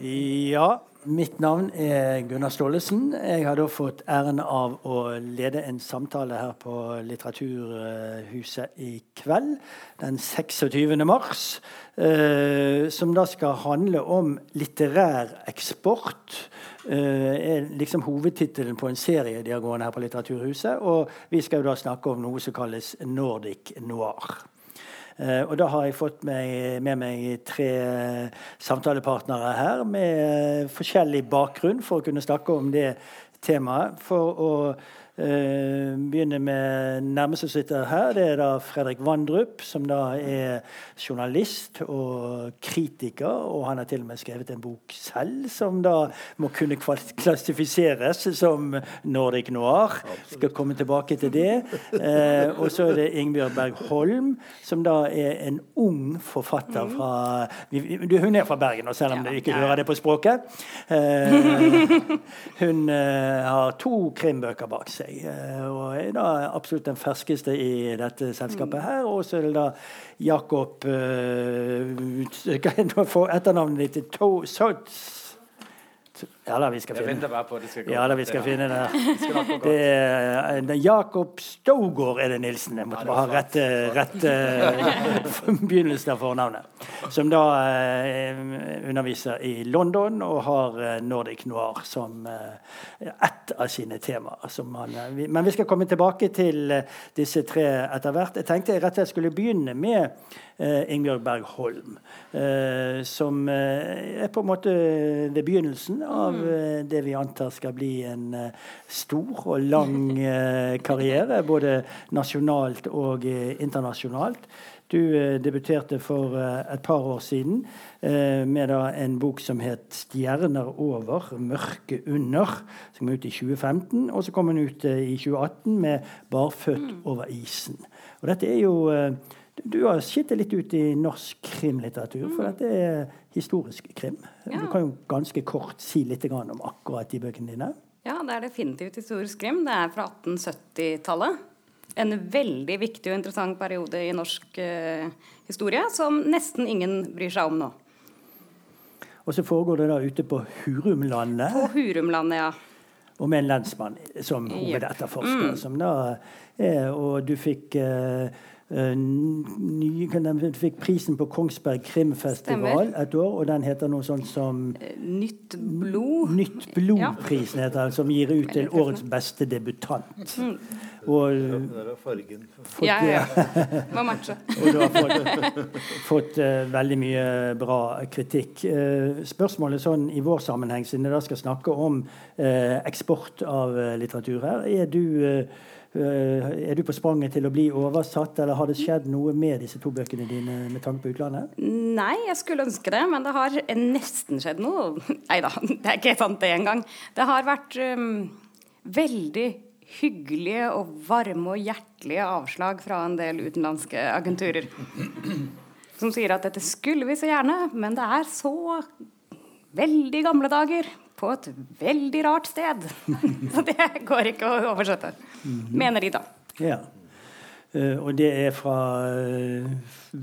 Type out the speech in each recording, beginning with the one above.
Ja, mitt navn er Gunnar Staalesen. Jeg har da fått æren av å lede en samtale her på Litteraturhuset i kveld, den 26. mars. Eh, som da skal handle om litterær eksport. Eh, er liksom hovedtittelen på en serie de har gående her på Litteraturhuset. Og vi skal jo da snakke om noe som kalles Nordic noir. Uh, og da har jeg fått meg, med meg tre samtalepartnere her med forskjellig bakgrunn for å kunne snakke om det temaet. For å begynner med nærmeste som sitter her. Det er da Fredrik Vandrup, som da er journalist og kritiker. Og han har til og med skrevet en bok selv som da må kunne klassifiseres som Nordic Noir. Skal komme tilbake til det. Uh, og så er det Ingebjørg Berg Holm, som da er en ung forfatter fra Hun er fra Bergen, selv om du ikke hører det på språket. Uh, hun har to krimbøker bak seg seg. Eh, og er da absolutt den ferskeste i dette selskapet her. Og så er det da Jakob det etternavnet ditt? Sots? Ja da, vi skal finne bare på det skal gå. Ja da, vi skal finne det. det er, Jakob Stogård er det Nilsen. Jeg måtte bare ha rett, rett begynnelsen av fornavnet. Som da eh, underviser i London og har eh, Nordic Noir som eh, ett av sine temaer. Han, eh, vi, men vi skal komme tilbake til eh, disse tre etter hvert. Jeg tenkte jeg rett og slett skulle begynne med eh, Ingebjørg Berg Holm, som er på en måte ved begynnelsen av mm. eh, det vi antar skal bli en eh, stor og lang eh, karriere, både nasjonalt og internasjonalt. Du debuterte for et par år siden med en bok som het 'Stjerner over, mørke under', som kom ut i 2015. Og så kom den ut i 2018 med 'Barfødt mm. over isen'. Og dette er jo du har skittet litt ut i norsk krimlitteratur, for dette er historisk krim. Ja. Du kan jo ganske kort si litt om akkurat de bøkene dine. Ja, det er definitivt historisk krim. Det er fra 1870-tallet. En veldig viktig og interessant periode i norsk uh, historie som nesten ingen bryr seg om nå. Og så foregår det da ute på Hurumlandet. På Hurumlandet, ja. Og med en lensmann som hovedetterforsker. Yep. Mm. Som da, eh, og du fikk uh, Eh, ny, den fikk prisen på Kongsberg krimfestival Stemmer. et år, og den heter noe sånt som eh, Nytt blod. Nytt blod-prisen heter den, som gir ut til årets beste debutant. Mm. Og det fargen. Fått, ja, ja. Må matche. og du har fått, fått uh, veldig mye bra kritikk. Uh, spørsmålet sånn i vår sammenheng, siden jeg da skal snakke om uh, eksport av litteratur her, er du Eh, er du på spranget til å bli oversatt, eller har det skjedd noe med disse to bøkene dine med tanke på utlandet? Nei, jeg skulle ønske det, men det har nesten skjedd noe. Nei da, det er ikke sant det engang. Det har vært um, veldig hyggelige og varme og hjertelige avslag fra en del utenlandske agenturer. Som sier at dette skulle vi så gjerne, men det er så veldig gamle dager på et veldig rart sted. Så det går ikke å oversette. Mener de, da. Ja. Uh, og det er fra uh,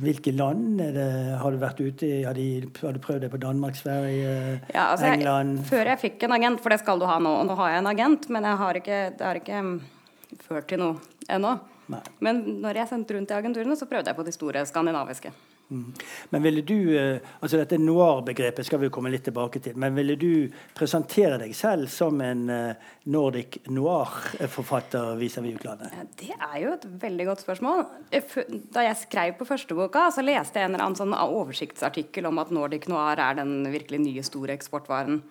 hvilke land? Det, har du vært ute i har, de, har, du prøvd det på Danmark, Sverige, ja, altså England? Jeg, før jeg fikk en agent, for det skal du ha nå. Og nå har jeg en agent, men jeg har ikke, det har ikke um, ført til noe ennå. Men når jeg sendte rundt i agenturene, så prøvde jeg på de store skandinaviske. Mm. Men ville du, eh, altså Dette noir-begrepet skal vi komme litt tilbake til. Men ville du presentere deg selv som en eh, Nordic noir-forfatter vis-à-vis utlandet? Det er jo et veldig godt spørsmål. Da jeg skrev på første boka, så leste jeg en eller annen sånn oversiktsartikkel om at Nordic noir er den virkelig nye store eksportvaren.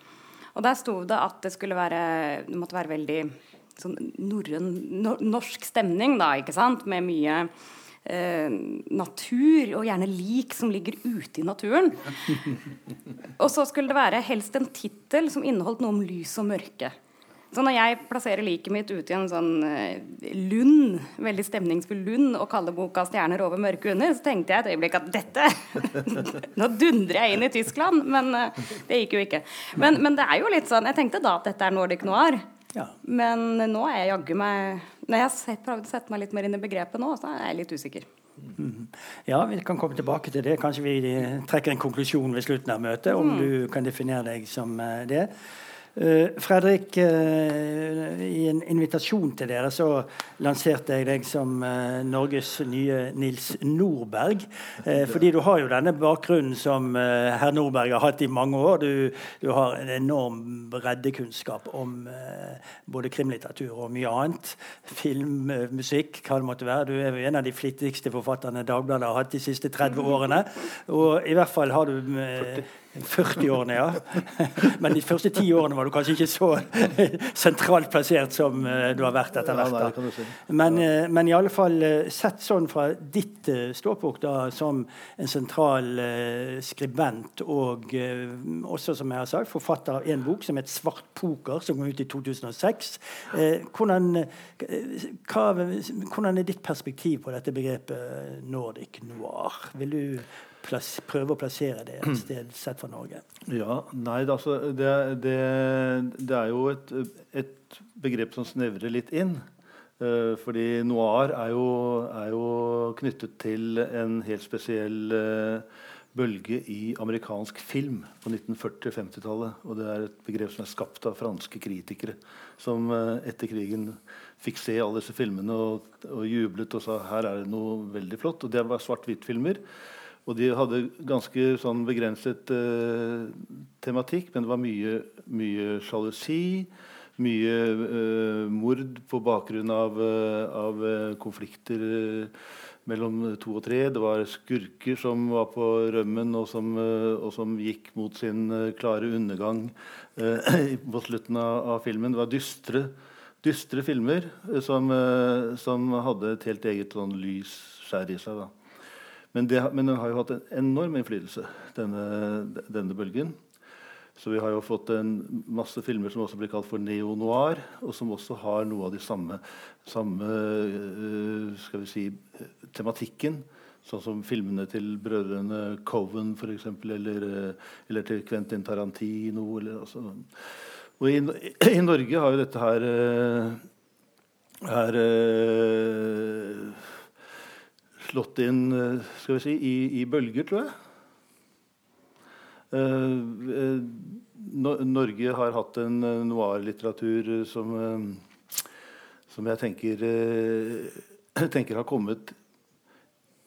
Og der sto det at det skulle være Det måtte være veldig sånn norrøn norsk stemning, da, ikke sant? Med mye eh, natur, og gjerne lik som ligger ute i naturen. Og så skulle det være helst en tittel som inneholdt noe om lys og mørke. Så når jeg plasserer liket mitt ute i en sånn eh, lund, veldig stemningsfull lund, og kaller boka 'Stjerner over mørke under', så tenkte jeg et øyeblikk at dette Nå dundrer jeg inn i Tyskland, men uh, det gikk jo ikke. Men, men, det er jo litt sånn Jeg tenkte da at dette er Nordic noir. Ja. Men nå er jeg jaggu meg Når jeg har prøvd å sette meg litt mer inn i begrepet nå, så er jeg litt usikker. Mm. Ja, vi kan komme tilbake til det. Kanskje vi trekker en konklusjon ved slutten av møtet, om mm. du kan definere deg som det. Uh, Fredrik, uh, i en invitasjon til dere så lanserte jeg deg som uh, Norges nye Nils Nordberg. fordi du har jo denne bakgrunnen som herr Nordberg har hatt i mange år. Du, du har en enorm breddekunnskap om både krimlitteratur og mye annet. Film, musikk, hva det måtte være. Du er jo en av de flittigste forfatterne Dagbladet har hatt de siste 30 årene. Og i hvert fall har du 40-årene, ja. Men de første ti årene var du kanskje ikke så sentralt plassert som eh, du har vært etter hvert. Men, eh, men, i alle fall eh, sett sånn fra ditt ståpunkt da, som en sentral skribent og også, som jeg har sagt, forfatter av en bok som het 'Svart poker', som kom ut i 2006. Hvordan, hva, hvordan er ditt perspektiv på dette begrepet Nordic noir? Vil du prøve å plassere det et sted sett fra Norge? Ja, nei, altså, det, det, det, er jo et, et, begrep som snevrer litt inn. Uh, fordi noir er jo, er jo, knyttet til en helt spesiell uh, bølge i amerikansk film på 1940-50-tallet. Og det er et begrep som er skapt av franske kritikere som uh, etter krigen fikk se alle disse filmene og, og, jublet og sa her er det noe veldig flott. Og det var svart-hvitt-filmer. Og de hadde ganske sånn begrenset uh, tematikk, men det var mye, mye sjalusi. Mye uh, mord på bakgrunn av, uh, av konflikter mellom to og tre. Det var skurker som var på rømmen, og som, og som gikk mot sin klare undergang på slutten av, av, filmen. Det var dystre, dystre filmer som, som, hadde et helt eget sånn lys skjær i seg. da. Men, det, men, den har jo hatt en enorm innflytelse, denne, denne, bølgen. Så vi har jo fått en masse filmer som også blir kalt for neo-noir, og som også har noe av de samme, samme uh, skal vi si, tematikken. Sånn som filmene til brødrene Coven, f.eks., eller, uh, eller til Quentin Tarantino. Eller, altså. Og i, i, Norge har jo dette her, uh, her slått inn eh, skal vi si, i, i bølger, tror jeg. Uh, Norge har hatt en noir-litteratur som, uh, som jeg tenker, uh, tenker har kommet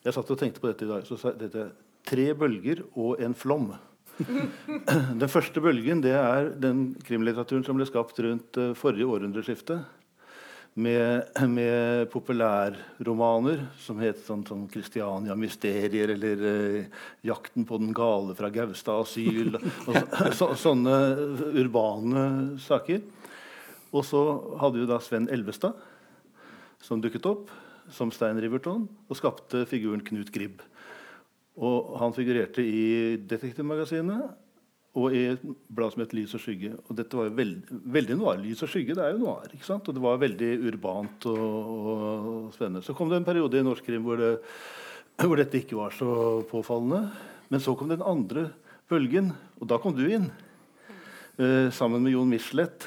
Jeg satt og tenkte på dette i dag. så sa dette Tre bølger og en flom. Den første bølgen det er den krimlitteraturen som ble skapt rundt forrige århundreskifte med, med populærromaner som het sånn, sånn 'Christiania mysterier' eller eh, 'Jakten på den gale fra Gaustad asyl'. og så, sånne urbane saker. Og så hadde vi da Sven Elvestad, som dukket opp som Stein Riverton og skapte figuren Knut Gribb. Og han figurerte i Detektivmagasinet og i et blad som het Lys og skygge. Og dette var jo veld, veldig noir. Lys og skygge det er jo noir. ikke sant? Og det var veldig urbant og, og spennende. Så kom det en periode i norsk krim hvor, det, hvor, dette ikke var så påfallende. Men så kom den andre bølgen, og da kom du inn. Eh, sammen med Jon Michelet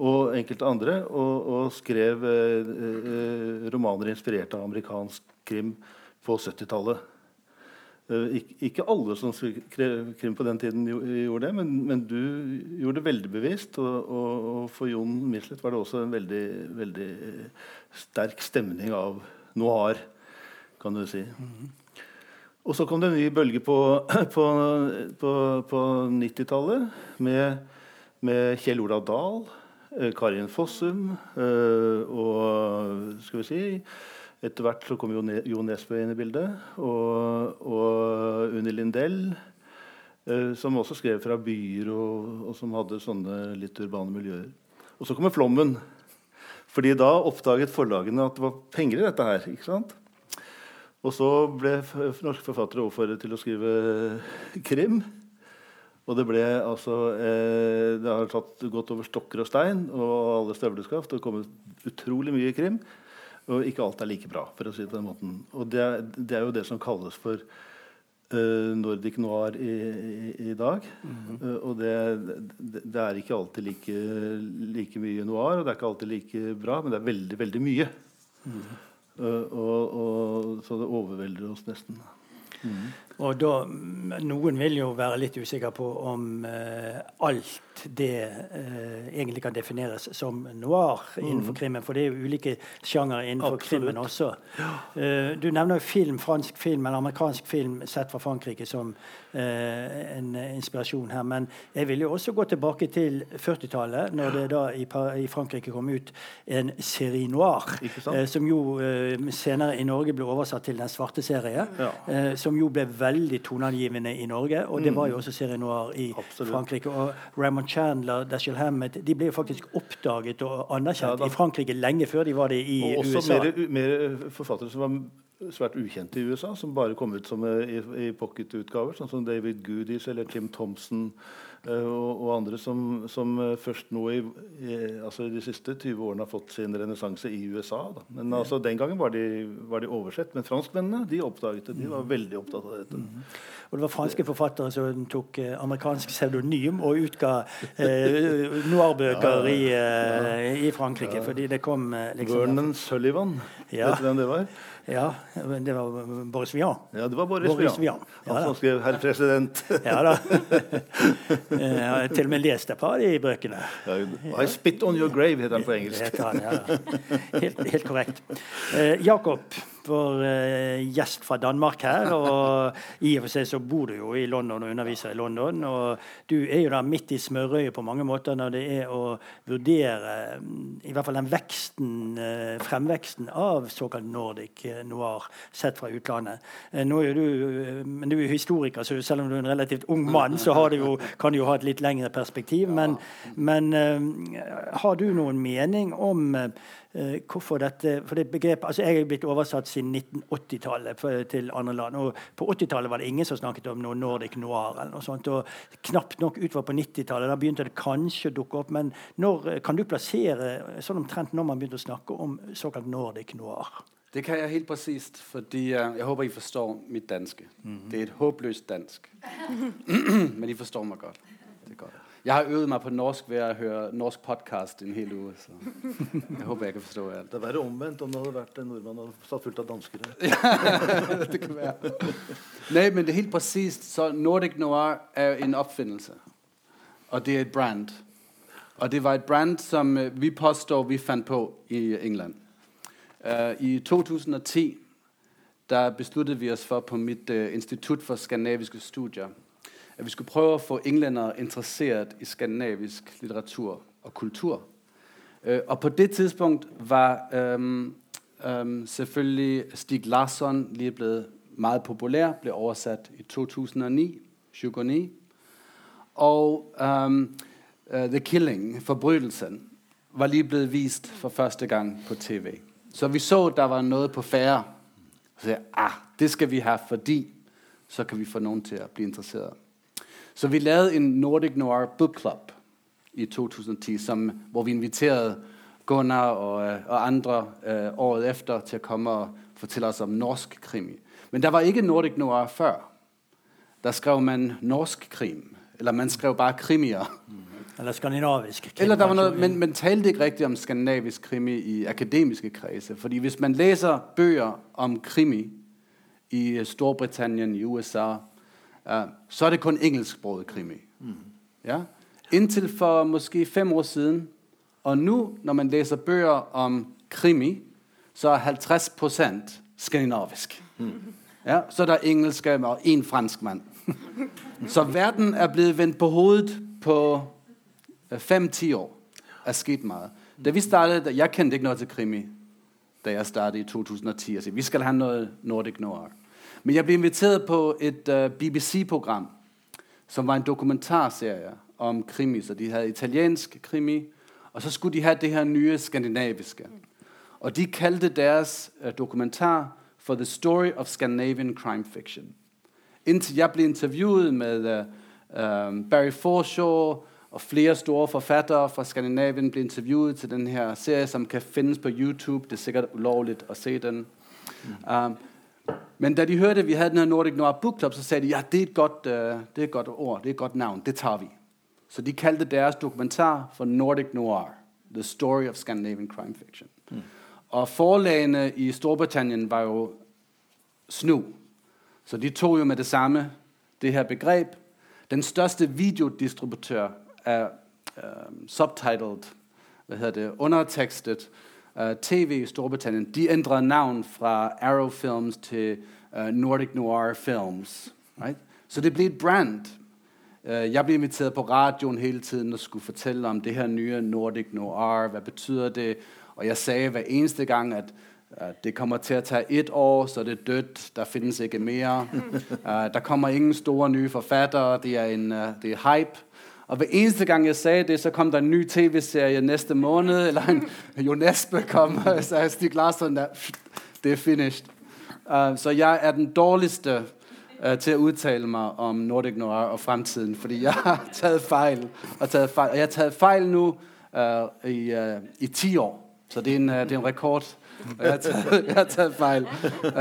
og enkelte andre, og, og skrev eh, eh, romaner inspirert av amerikansk krim på 70-tallet. Eh, ikke alle som krim på den tiden gjorde det, men, men du gjorde det veldig bevisst. Og, og, og for Jon Michelet var det også en veldig, veldig sterk stemning av noir, kan du si. Og så kom det en ny bølge på, på, på, på 90-tallet med, med, Kjell Olav Dahl, eh, Karin Fossum eh, og skal vi si etter hvert så kom Jo Nesbø inn i bildet, og, og Unni Lindell, eh, som også skrev fra byer, og, og, som hadde sånne litt urbane miljøer. Og så kommer flommen. Fordi da oppdaget forlagene at det var penger i dette her. ikke sant? Og så ble norske forfattere overfordret til å skrive krim. Og det ble altså eh, Det har tatt gått over stokker og stein og alle støvleskaft og kommet utrolig mye krim. Og ikke alt er like bra, for å si det på den måten. Og det, det er jo det som kalles for uh, Nordic noir i, i, i dag. Mm -hmm. uh, og det, det, det, er ikke alltid like, like, mye noir, og det er ikke alltid like bra, men det er veldig, veldig mye. Mm -hmm. Uh, og, og, så det overvelder oss nesten. Mm. Og da, Noen vil jo være litt usikre på om eh, alt det eh, egentlig kan defineres som noir innenfor mm. krimmen. For det er jo ulike sjangere innenfor Absolutt. krimmen også. Eh, du nevner jo film, fransk film eller amerikansk film sett fra Frankrike som en inspirasjon her. Men jeg vil jo også gå tilbake til 40-tallet, når det da i, i, Frankrike kom ut en série noir, som jo senere i Norge ble oversatt til Den svarte serie, ja. som jo ble veldig veldig toneangivende i Norge. Og det var jo mm. også serie noir i Absolutt. Frankrike. Og Raymond Chandler, Dashiell Hammett de ble jo faktisk oppdaget og anerkjent ja, i Frankrike lenge før de var det i og også USA. Også mer, mer forfattere som var svært ukjente i USA, som bare kom ut som eh, i, i pocketutgaver, sånn som David Goodies eller Tim Thompson. Eh, og, og, andre som, som, eh, først nå i, i, altså de siste 20 årene har fått sin renessanse i USA. Da. Men altså, den gangen var de, var de, oversett. Men franskmennene de oppdaget det. De var veldig opptatt av dette. Mm. Og det var franske forfattere som tok eh, amerikansk pseudonym og utga eh, noirbøker ja, ja. i, i, Frankrike. fordi det kom liksom, Vernon Sullivan, vet du hvem det var? Ja, det var Boris Vian. Ja, det var Boris, Boris Vian. Vian. ja, som skrev 'Herr president'. ja da. Jeg har til og med lest et par av de bøkene. Ja, I spit on your grave, heter han på engelsk. Han, ja. helt, helt, korrekt. Eh, Jakob, vår uh, gjest fra Danmark her. Og i og for seg så bor du jo i London og underviser i London. Og du er jo da midt i smørøyet på mange måter når det er å vurdere mm, i hvert fall den veksten, uh, fremveksten av såkalt Nordic eh, noir sett fra utlandet. Nå er du, men du er jo historiker, så selv om du er en relativt ung mann, så du jo, kan du jo ha et litt lengre perspektiv. Men, men har du noen mening om Eh, hvorfor dette for det begrepet, altså Jeg er blitt oversatt siden 1980-tallet til andre land. og På 80-tallet var det ingen som snakket om noe Nordic noir. eller noe sånt, og Knapt nok utover på 90-tallet. Da begynte det kanskje å dukke opp. Men når, kan du plassere sånn omtrent når man begynte å snakke om såkalt Nordic noir? Det kan jeg helt presist, fordi uh, jeg håper dere forstår mitt danske. Mm -hmm. Det er et håpløst dansk. Men dere forstår meg godt. Det er godt. Jeg har øvet meg på norsk ved å høre norsk podkast en hel uke. Så jeg håper jeg kan forstå alt. Det er verre omvendt om det hadde vært en nordmann og satt fullt av dansker her. det kan være. Nei, men det er helt presist. Så Nordic Noir er en oppfinnelse. Og det er et brand. Og det var et brand som uh, vi påstår vi fant på i England. Uh, I 2010 da besluttet vi oss for på mitt uh, institutt for skandinaviske studier at vi skulle prøve å få englendere interessert i skandinavisk litteratur og kultur. Øh, og på det tidspunkt var selvfølgelig Stig Larsson lige blevet meget populær, ble oversatt i 2009, 2009. Og um, uh, The Killing, forbrytelsen, var lige blevet vist for første gang på TV. Så vi så, der var noe på færre. Så jeg, ah, det skal vi ha, fordi så kan vi få noen til å bli interesseret. Så vi lavede en Nordic Noir Book Club i 2010, som, hvor vi inviterede Gunnar og, øh, og andre øh, året efter til å komme og fortelle oss om norsk krimi. Men der var ikke Nordic Noir før. Der skrev man norsk krim. Eller man skrev bare krimier. Eller skandinavisk krimi. Eller der var noget, men man talte ikke riktig om skandinavisk krimi i akademiske kredse. Fordi hvis man leser bøger om krimi i Storbritannien, i USA, så er det kun engelsksproget krimi. Mm. Ja? Inntil for måske fem år siden. Og nå, når man leser bøger om krimi, så er 50 skandinavisk. Mm. Ja, så er der engelske og en franskmann. så verden er blitt vendt på hodet på fem-ti år. Det er skjedd meget. Da vi startet, Jeg kjente ikke noe til krimi da jeg startet i 2010. Altså, vi skal ha noe Nordic Noir. Men jeg ble inviteret på et øh, BBC-program, som var en dokumentarserie om krimi. Så de hadde italiensk krimi, og så skulle de ha det her nye skandinaviske. Og de kalte deres uh, dokumentar for The Story of Scandinavian Crime Fiction. Inntil jeg ble intervjuet med uh, Barry Forshaw og flere store forfattere fra Skandinavien ble intervjuet til denne serie, som kan finnes på YouTube. Det er sikkert ulovlig å se den. Um, men da de hørte vi hadde denne Nordic Noir Book Club, så sa de ja, det er, godt, uh, det er et godt ord, det er et godt navn. Det tar vi. Så de kalte deres dokumentar for Nordic Noir. The Story of Scandinavian Crime Fiction. Mm. og forlagene i Storbritannien var jo snu. Så de tog jo med det samme det her begreb. Den største videodistributør er uh, subtitled, hvad hedder det, undertekstet TV i Storbritannien. De ændrede navn fra Arrow Films til uh, Nordic Noir Films. Right? Så det ble et brand. Uh, jeg ble inviteret på radioen hele tiden og skulle fortelle om det her nye Nordic Noir. Hva betyder det? Og jeg sa hver eneste gang, at det kommer til å ta ett år, så det er dødt. Der finnes ikke mer. Der kommer ingen store nye forfattere. Det er, en, det er hype. Og hver eneste gang jeg sagde det, så kom der en ny tv-serie næste måned, eller en Jon Espe kom og sagde, Stig Larsson, der, det er finished. Uh, så jeg er den dårligste uh, til at udtale mig om Nordic Noir og fremtiden, fordi jeg har taget fejl, og, taget fejl, og jeg har taget fejl nu uh, i, uh, i 10 år. Så det er en, uh, det er en rekord. Og jeg har taget, jeg fejl.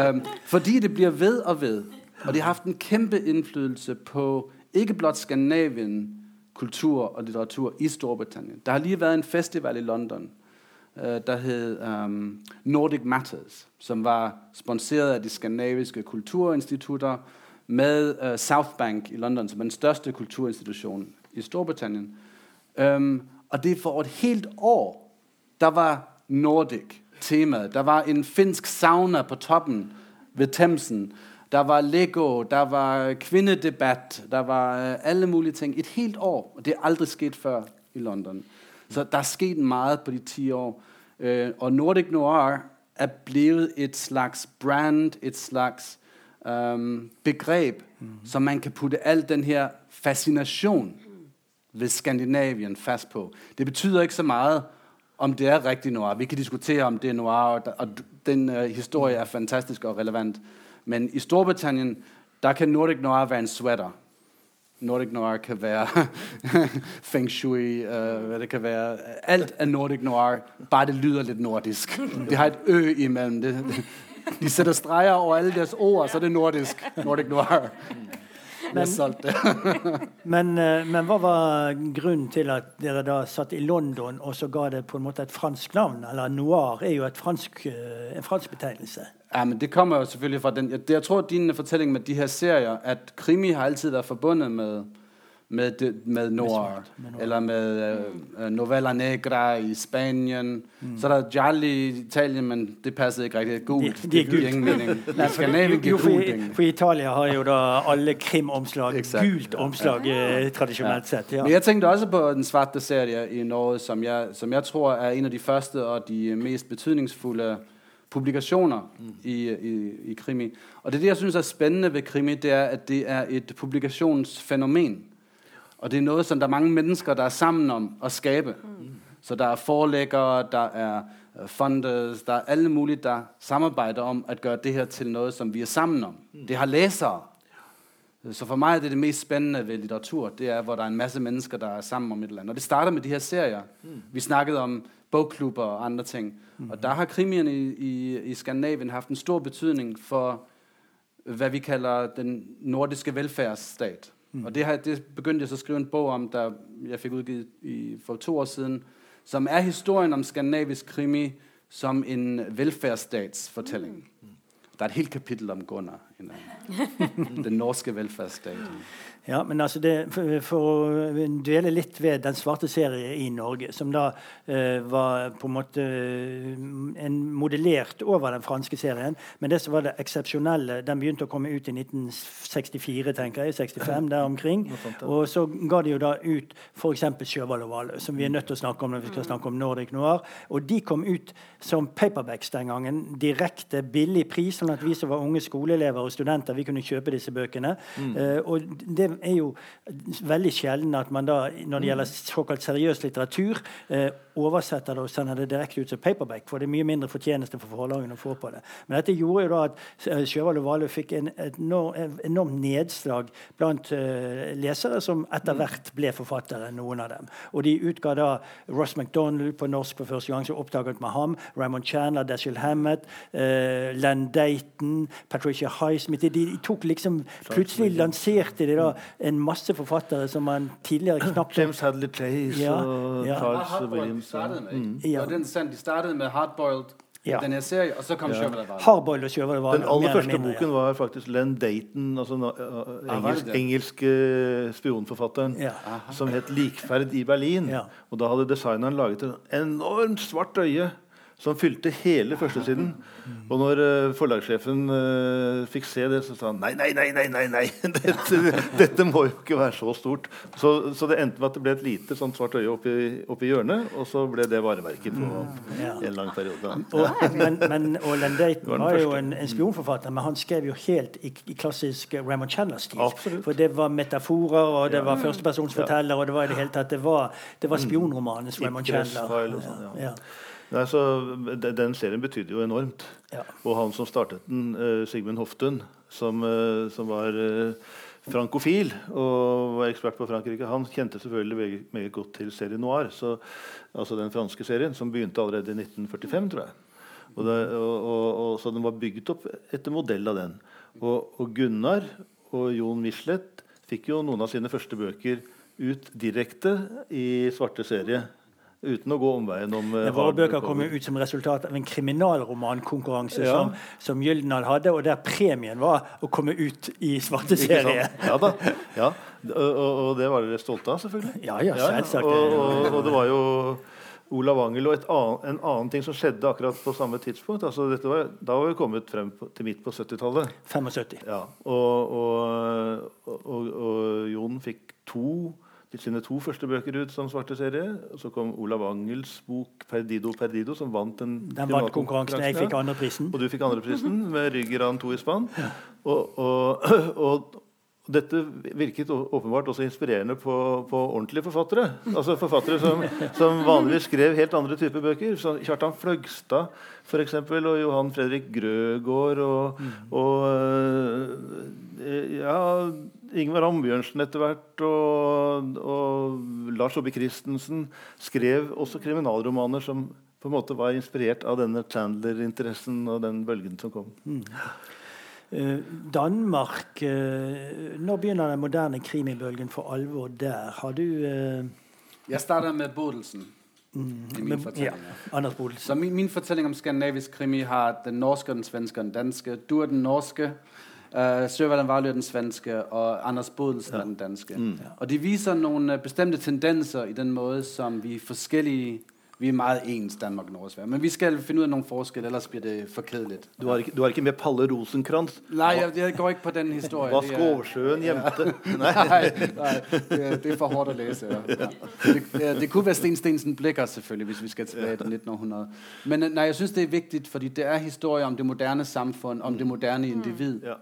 Um, fordi det bliver ved og ved. Og det har haft en kæmpe indflydelse på ikke blot Skandinavien, kultur og litteratur i Storbritannien. Der har lige været en festival i London, uh, der hed um, Nordic Matters, som var sponsoreret af de skandinaviske kulturinstitutter med uh, South Bank i London, som er den største kulturinstitution i Storbritannien. Um, og det for et helt år, der var Nordic temaet. Der var en finsk sauna på toppen ved Themsen. Der var Lego, der var kvinnedebatt, der var uh, alle mulige ting. Et helt år, og det er aldrig sket før i London. Så der er sket meget på de ti år. Uh, og Nordic Noir er blevet et slags brand, et slags um, begreb, mm. som man kan putte al den her fascination ved Skandinavien fast på. Det betyder ikke så meget, om det er rigtig noir. Vi kan diskutere, om det er noir, og, den uh, historie er fantastisk og relevant. Men i Storbritannien, kan Nordic Noir være en sweater. Nordic Noir kan være Feng Shui, uh, det kan være. Alt er Nordic Noir, bare det lyder litt nordisk. Det har et ø imellem. Det, de sætter streger over alle deres ord, så er det nordisk. Nordic Noir. Men, men, men hva var grunnen til at dere da satt i London og så ga det på en måte et fransk navn? Eller noir er jo et fransk, en fransk betegnelse. Ja, men Det kommer jo selvfølgelig fra den Jeg, jeg tror, din fortelling med de her serier, at krimi har alltid vært forbundet med med, med noir, med noir, eller med uh, novella negra i Spanien. Mm. Så er der Gialli i Italien, men det passer ikke riktig. Gult. De, de er gult. ingen mening. Skandinavien jo, for, for Italia har jo da alle krimomslag gult omslag ja. tradisjonelt sett. Ja. Men jeg tenkte også på den svarte serie i Norge, som jeg, som jeg tror er en av de første og de mest betydningsfulle publikationer mm. i, i, i krimi. Og det, det jeg synes er spennende ved krimi, det er at det er et publikasjonsfenomen. Og det er noget, som der er mange mennesker, der er sammen om at skabe. Mm. Så der er forlæggere, der er uh, funders, der er alle mulige, der samarbejder om at gøre det her til noget, som vi er sammen om. Mm. Det har læsere. Så for meg er det det mest spændende ved litteratur, det er, hvor der er en masse mennesker, der er sammen om et eller annet. Og det starter med de her serier. Mm. Vi snakkede om bogklubber og andre ting. Mm. Og der har krimierne i, i, i Skandinavien haft en stor betydning for, hvad vi kalder den nordiske velfærdsstat. Mm. Og det, her, det begyndte jeg så at skrive en bog om, der jeg fik udgivet i, for to år siden, som er historien om skandinavisk krimi som en velfærdsstatsfortælling. Mm. Der er et helt kapitel om Gunnar, den norske velferdsstaten. Ja, men altså det, for, for, å dvele litt ved Den svarte serie i Norge, som da eh, var på en måte eh, en modellert over den franske serien. Men det som var det eksepsjonelle Den begynte å komme ut i 1964, tenker jeg. 65, der omkring. Og så ga de jo da ut f.eks. 'Sjøhval og Hvaløy', som vi er nødt til å snakke om når vi skal snakke om Nordic Noir. Og de kom ut som paperbacks den gangen. Direkte billig pris, sånn at vi som var unge skoleelever og studenter, vi kunne kjøpe disse bøkene. Mm. Eh, og det er jo veldig sjelden at man da, når det gjelder såkalt seriøs litteratur, eh, oversetter det og sender det direkte ut som paperback. For det er mye mindre fortjeneste for forlagene å få på det. Men dette gjorde jo da at eh, Sjøvald og Valø fikk en enorm, enormt nedslag blant eh, lesere som etter hvert ble forfattere, noen av dem. Og de utga da Ross MacDonald på norsk for første gang, så oppdaget med ham. Raymond Chandler, Dashiell Hammett, eh, Len Dayton, Patricia Highsmith. De, de, tok liksom Plutselig lanserte de da en masse forfattere som man tidligere knapt James Hadley Chase ja, og ja. Charles Williams. Startede med, mm. ja. er. De startet med Hardboiled Ja. Den her serie, og så kom Ja. Hardboiled og sjøvalget var Den aller første mindre, boken var faktisk Len Dayton, altså den, uh, Ah, var det engelsk, engelske spionforfatteren, Ja. som het 'Likferd i Berlin'. Ja. Og da hadde designeren laget et enormt svart øye som fylte hele førstesiden. Og når uh, forlagssjefen uh, fikk se det, så sa han nei, nei, nei, nei, nei, nei. Dette, dette må jo ikke være så stort. Så, så det endte med at det ble et lite sånt svart øye oppi, oppi hjørnet, og så ble det varemerket på Ja. en lang periode. Og, men, men, og var var jo en, en spionforfatter, men han skrev jo helt i, i klassisk Raymond Chandler-stil. For det var metaforer, og det var førstepersonsforteller, og det var i det hele tatt Det var, det var spionromanens I Raymond Chandler. sånn, ja. Ja. Nei, så Den serien betydde jo enormt. Ja. Og han som startet den, eh, Sigmund Hoftun, som, eh, som var eh, frankofil og var ekspert på Frankrike, han kjente selvfølgelig meget, godt til serie noir. Så, altså den franske serien, som begynte allerede i 1945, tror jeg. Og det, og, og, så den var bygget opp etter modell av den. Og Gunnar og Jon Michelet fikk jo noen av sine første bøker ut direkte i svarte serie. Uten å gå omveien om uh, Våre kom jo ut som resultat av en kriminalromankonkurranse Ja. som, som Gyldendal hadde, og der premien var å komme ut i svarte serie. Ja da. Ja. Og, og, det var dere stolte av, selvfølgelig. Ja, ja, selvsagt. Og, og, og det var jo Olav Angel og et annet, en annen ting som skjedde akkurat på samme tidspunkt. Altså var, da var vi kommet frem på, til midt på 70-tallet. 75. Ja, og, og Jon fikk to sine to første bøker ut som svarte serie. Så kom Olav Angels bok 'Perdido Perdido', som vant den Den vant konkurransen. Jeg fikk andreprisen. Og du fikk andreprisen med Ryggeran 2 i spann. Og, og, og dette virket åpenbart også inspirerende på, på ordentlige forfattere. Altså Forfattere som, som vanligvis skrev helt andre typer bøker. Så Kjartan Fløgstad for eksempel, og Johan Fredrik Grøgaard og, og eh, ja, Ingvar Ambjørnsen etter hvert og, og Lars Aabye Christensen skrev også kriminalromaner som på en måte var inspirert av denne Chandler-interessen og den bølgen som kom. Mm. Danmark Nå Når begynner den moderne krimibølgen for alvor der? Har du eh, Jeg starter med Bodelsen i min fortælling. ja, Anders Bodelsen. Så min, min fortelling om skandinavisk krimi har den norske, den svenske og den danske. Du er den norske, uh, Søverden Varlø er den svenske, og Anders Bodelsen er den danske. Og de viser nogle øh, bestemte tendenser i den måde, som vi forskjellige forskellige Vi er meget ens, Danmark Norge og Sverige. Men vi skal finne ut av noen forskjell, ellers blir det for kjedelig. Du har ikke, du har ikke med Palle Rosenkrantz? Nei, jeg, jeg går ikke på den historien. Hva Det er- Skårsjøen gjemte? Nei. Nei, nei det, det er for hårdt å lese. Ja. Det, det, det kunne være Sten Stensen Blikker selvfølgelig, hvis vi skal tilbake til 1900. Men øh, nej, jeg synes, det er viktig, fordi det er historie om det moderne samfunn, om det moderne individ. Ja.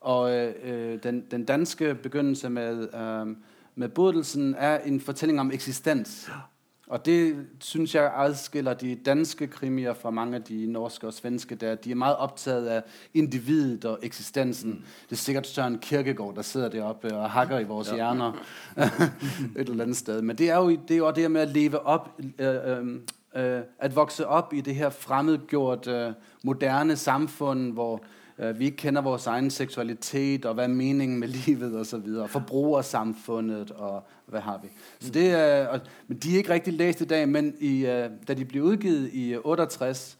Og øh, den, den danske begynnelsen med, øh, med Bodelsen er en fortelling om eksistens. Og det synes jeg adskiller de danske krimier fra mange af de norske og svenske, der de er meget optaget af individet og eksistensen. Mm. Det er sikkert Søren Kierkegaard, der sidder deroppe og hakker i vores ja. hjerner et eller andet sted. Men det er jo, det er jo det med at leve op, øh, øh, øh, at vokse op i det her fremmedgjort øh, moderne samfund, hvor vi ikke vår egen seksualitet, og hva er meningen med livet og Forbrukersamfunnet og hva har vi. Det og, de er ikke riktig læst i dag, men i, øh, da de ble utgitt i øh, 68,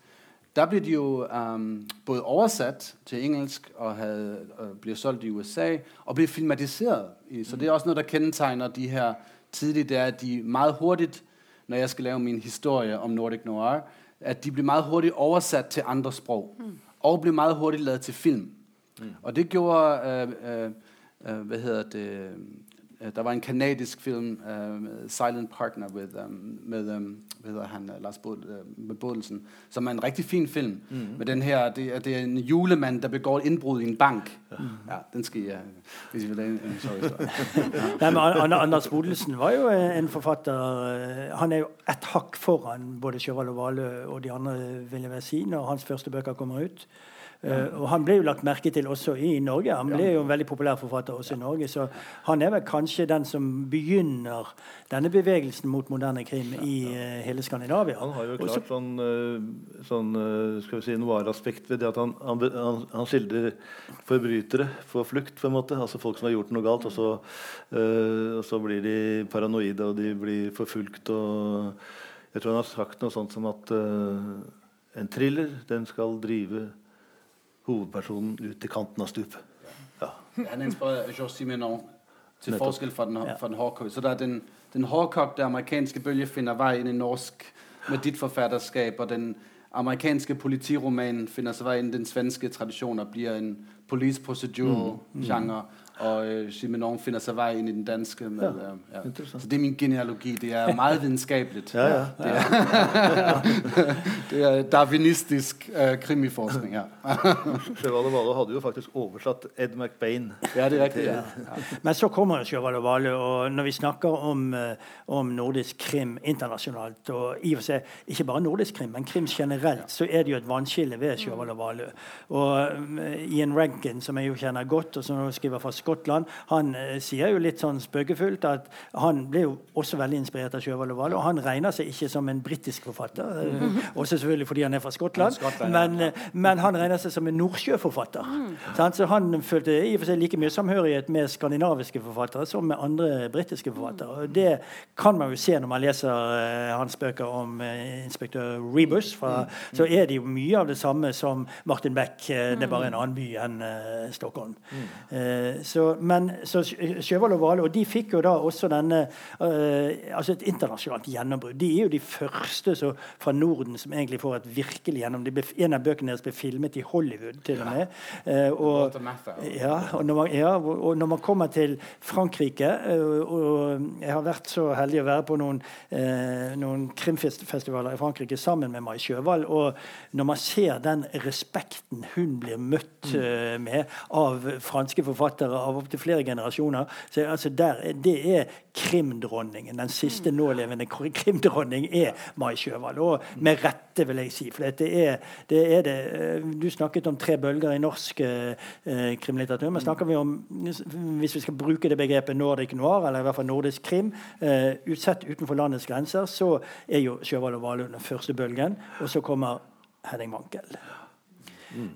der ble de jo um, både oversatt til engelsk og øh, blev solgt i USA og ble filmatiseret. Så det er også noe der kendetegner de her tidlig, det er, at de meget hurtigt, når jeg skal lave min historie om Nordic Noir, at de blir meget hurtig oversatt til andre sprog. Mm. Og blev meget hurtigt lavet til film. Mm. Og det gjorde, øh, øh, øh, hvad hedder det, øh, der var en kanadisk film, øh, Silent Partner, with, um, med, um, han, uh, Lars uh, Bodelsen, som er en rigtig fin film. Mm. Med den her, det er, det er en julemand, der begår et indbrud i en bank. Mm. Ja, den skal jeg, hvis I vil have en, sorry ja. Nei, men An- An- Anders Bodelsen var jo eh, en forfatter eh, Han er jo ett hakk foran både Sjøvald og Valø og de andre, vil jeg vel si, når hans første bøker kommer ut. Eh, og Han ble jo lagt merke til også i Norge. Han ble jo en veldig populær forfatter også i Norge. Så han er vel kanskje den som begynner denne bevegelsen mot moderne krim i uh, hele Skandinavia. Han har jo Også- klart sånn, uh, sånn skal vi si, noir-aspekt ved det at han, han, han, han skildrer forbrytere på flukt, på en måte. Altså folk som har gjort noe galt, og så, og så blir de paranoide, og de blir forfulgt. og Jeg tror han har sagt noe sånt som at en thriller. Den skal drive hovedpersonen ut til kanten av stupet. Ja. Han er inspireret af til forskjell fra den, fra den. Så det er den, den hårdkogte amerikanske bølgen finner vei inn i norsk med ditt forfatterskap, og den amerikanske politiromanen finner seg vei inn i den svenske tradisjonen og blir en police procedural genre, og øh, Simenon finder sig vej ind i den danske. Med, Ja, øh, ja. Så det er min genealogi. Det er meget videnskabeligt. Ja, ja. Det er darwinistisk uh, krimiforskning, ja. Sjøvald Vale hadde jo faktisk oversatt Ed McBain. Ja, det er riktig. Ja. Men så kommer og Vale, og når vi snakker om, om nordisk krim internasjonalt, og i og for seg ikke bare nordisk krim, men krim generelt, så er det jo et vannskille ved Sjøvald og Vale. Og Ian Rankin, som jeg jo kjenner godt, og som nå skriver fra Skottland, han eh, sier jo litt sånn spøkefullt at han ble jo også veldig inspirert av Sjøvald og Vale, og han regner seg ikke som en britisk forfatter, eh, også selvfølgelig fordi han er fra Skottland, Skottland, men, eh, men han regner seg som en nordsjøforfatter. Mm. Så han følte i og for seg like mye samhørighet med skandinaviske forfattere som med andre britiske forfattere. Og det kan man jo se når man leser eh, hans bøker om eh, inspektør Rebus. Fra, Så er det jo mye av det samme som Martin Beck. eh, det er bare en annen by enn Stockholm. Eh, så, men så Sjøvold og Hvale og de fikk jo da også denne eh, altså et internasjonalt gjennombrudd. De er jo de første så, fra Norden som egentlig får et virkelig gjennom. De en av bøkene deres ble filmet i Hollywood til og med. Uh, og, ja, og når, man, ja, og når man kommer til Frankrike uh, og Jeg har vært så heldig å være på noen, uh, noen krimfestivaler i Frankrike sammen med Mai Sjøvold, Og når man ser den respekten hun blir møtt eh, med av franske forfattere av opptil flere generasjoner så altså der, er- Det er krimdronningen. Den siste nålevende kr- krimdronning er Mai Sjøvald. Og med rette, vil jeg si. For det er det, er det eh, Du snakket om tre bølger i norsk eh, eh, krimlitteratur. Men snakker vi om, hvis vi skal bruke det begrepet nordic noir, eller i hvert fall nordisk krim, eh, utsett utenfor landets grenser, så er jo Sjøvald og Valund den første bølgen. Og så kommer Henning Mankel.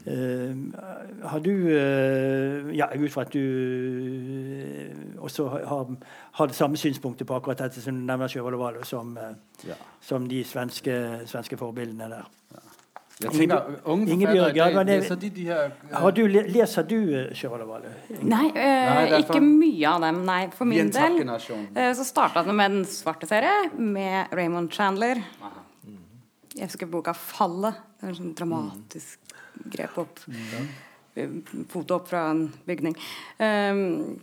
Eh, har du eh, Ja, ut fra at du eh, også har, har det samme synspunktet på akkurat dette som du nevner Valund, som, Ja. som de svenske, svenske forbildene der. Jeg unge forfattere ja, de de her... øh, Har du, leser du Valund? Nei, Nei, ikke mye av dem. Nei, for min del. Eh, Så starta det med Den svarte serie med Raymond Chandler. Jeg husker boka 'Fallet'. Det er en sånn dramatisk grep opp. eh, Foto opp fra en bygning. Um,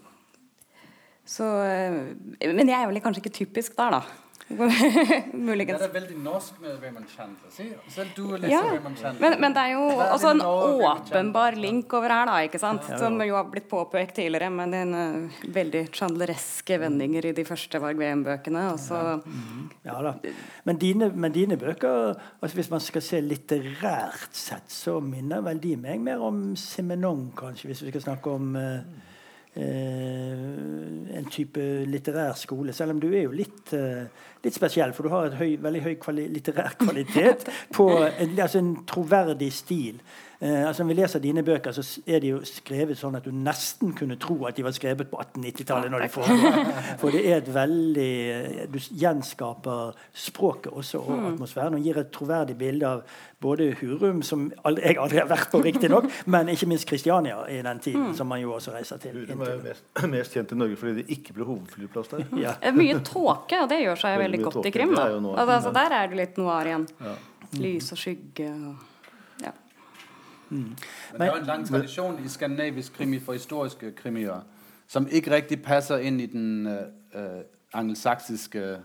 så eh, Men jeg er vel kanskje ikke typisk der, da. Det er veldig norsk med Raymond Chandler. Si. selv du leser Ja, Raymond Chandler. men, men det er jo også en åpenbar link over her, da, ikke sant? som jo har blitt påpekt tidligere med den uh, veldig chandlereske vendinger i de første Varg VM-bøkene. Og så Ja da. Men dine, men dine bøker, altså hvis man skal se litterært sett, så minner vel de meg mer om Simenon, kanskje, hvis vi skal snakke om eh, en type litterær skole. Selv om du er jo litt, eh, litt spesiell, for du har et høy, veldig høy kvali litterær kvalitet på en, altså en troverdig stil. Eh, altså Når vi leser dine bøker, så er de jo skrevet sånn at du nesten kunne tro at de var skrevet på 1890-tallet. når de foregår. For det er et veldig eh, Du gjenskaper språket også og atmosfæren og gir et troverdig bilde av både Hurum, som jeg aldri har vært på, riktignok, men ikke minst Kristiania i den tiden, som man jo også reiser til. Hurum er jo mest, mest kjent i Norge fordi det ikke ble hovedflyplass der. Ja. Mye tåke, og det gjør seg Veldig veldig godt tåke, i krim. Da. Altså, altså, der er det litt noir igjen. Ja. Lys og skygge og. Men der er jo en lang tradisjon i skandinavisk krimi for historiske krimier, som ikke riktig passer inn i den øh, angelsaksiske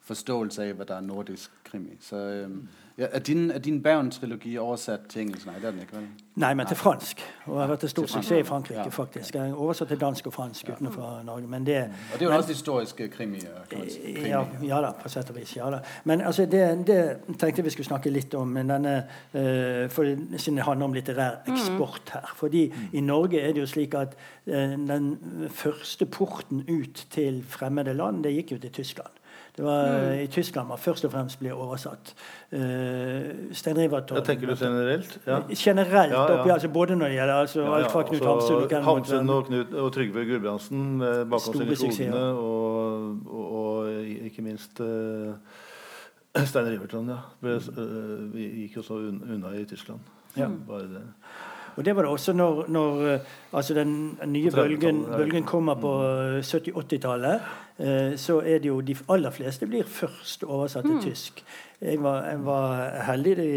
forståelse av hva der er nordisk krimi. Så øh, ja, er din, er din Bergen-trilogi oversatt til engelsk? Nei, det er den ikke, vel? Nei, men til fransk. Og har vært en stor suksess i Frankrike, Ja. faktisk. Jeg er oversatt til dansk og fransk utenfor Norge. Men det, Og det er jo også historiske krimier, kan man si. Ja, Krimier. ja da, på sett og vis. ja da. Men altså, det, det tenkte jeg vi skulle snakke litt om. Men denne, uh, for, siden det handler om litterær eksport her. Fordi i Norge er det jo slik at uh, den første porten ut til fremmede land, det gikk jo til Tyskland. Det var i Tyskland man først og fremst ble oversatt. Uh, Stein Riverton tenker du generelt? Ja. Generelt, Ja, ja. oppi, altså både når det gjelder altså, Ja, alt fra Knut altså, Hamsun og Ken Hamsun og, Knut, og Trygve Gulbrandsen med 'Bakom seg i kodene', og, og, og ikke minst eh, Stein Riverton, ja. Ble, vi gikk jo så unna i Tyskland. Ja. Bare det. Og det var det også når, når eh, altså den nye bølgen, bølgen kommer på eh, 70-80-tallet. Eh, så er det jo de aller fleste blir først oversatt til tysk. Jeg var, jeg var heldig de,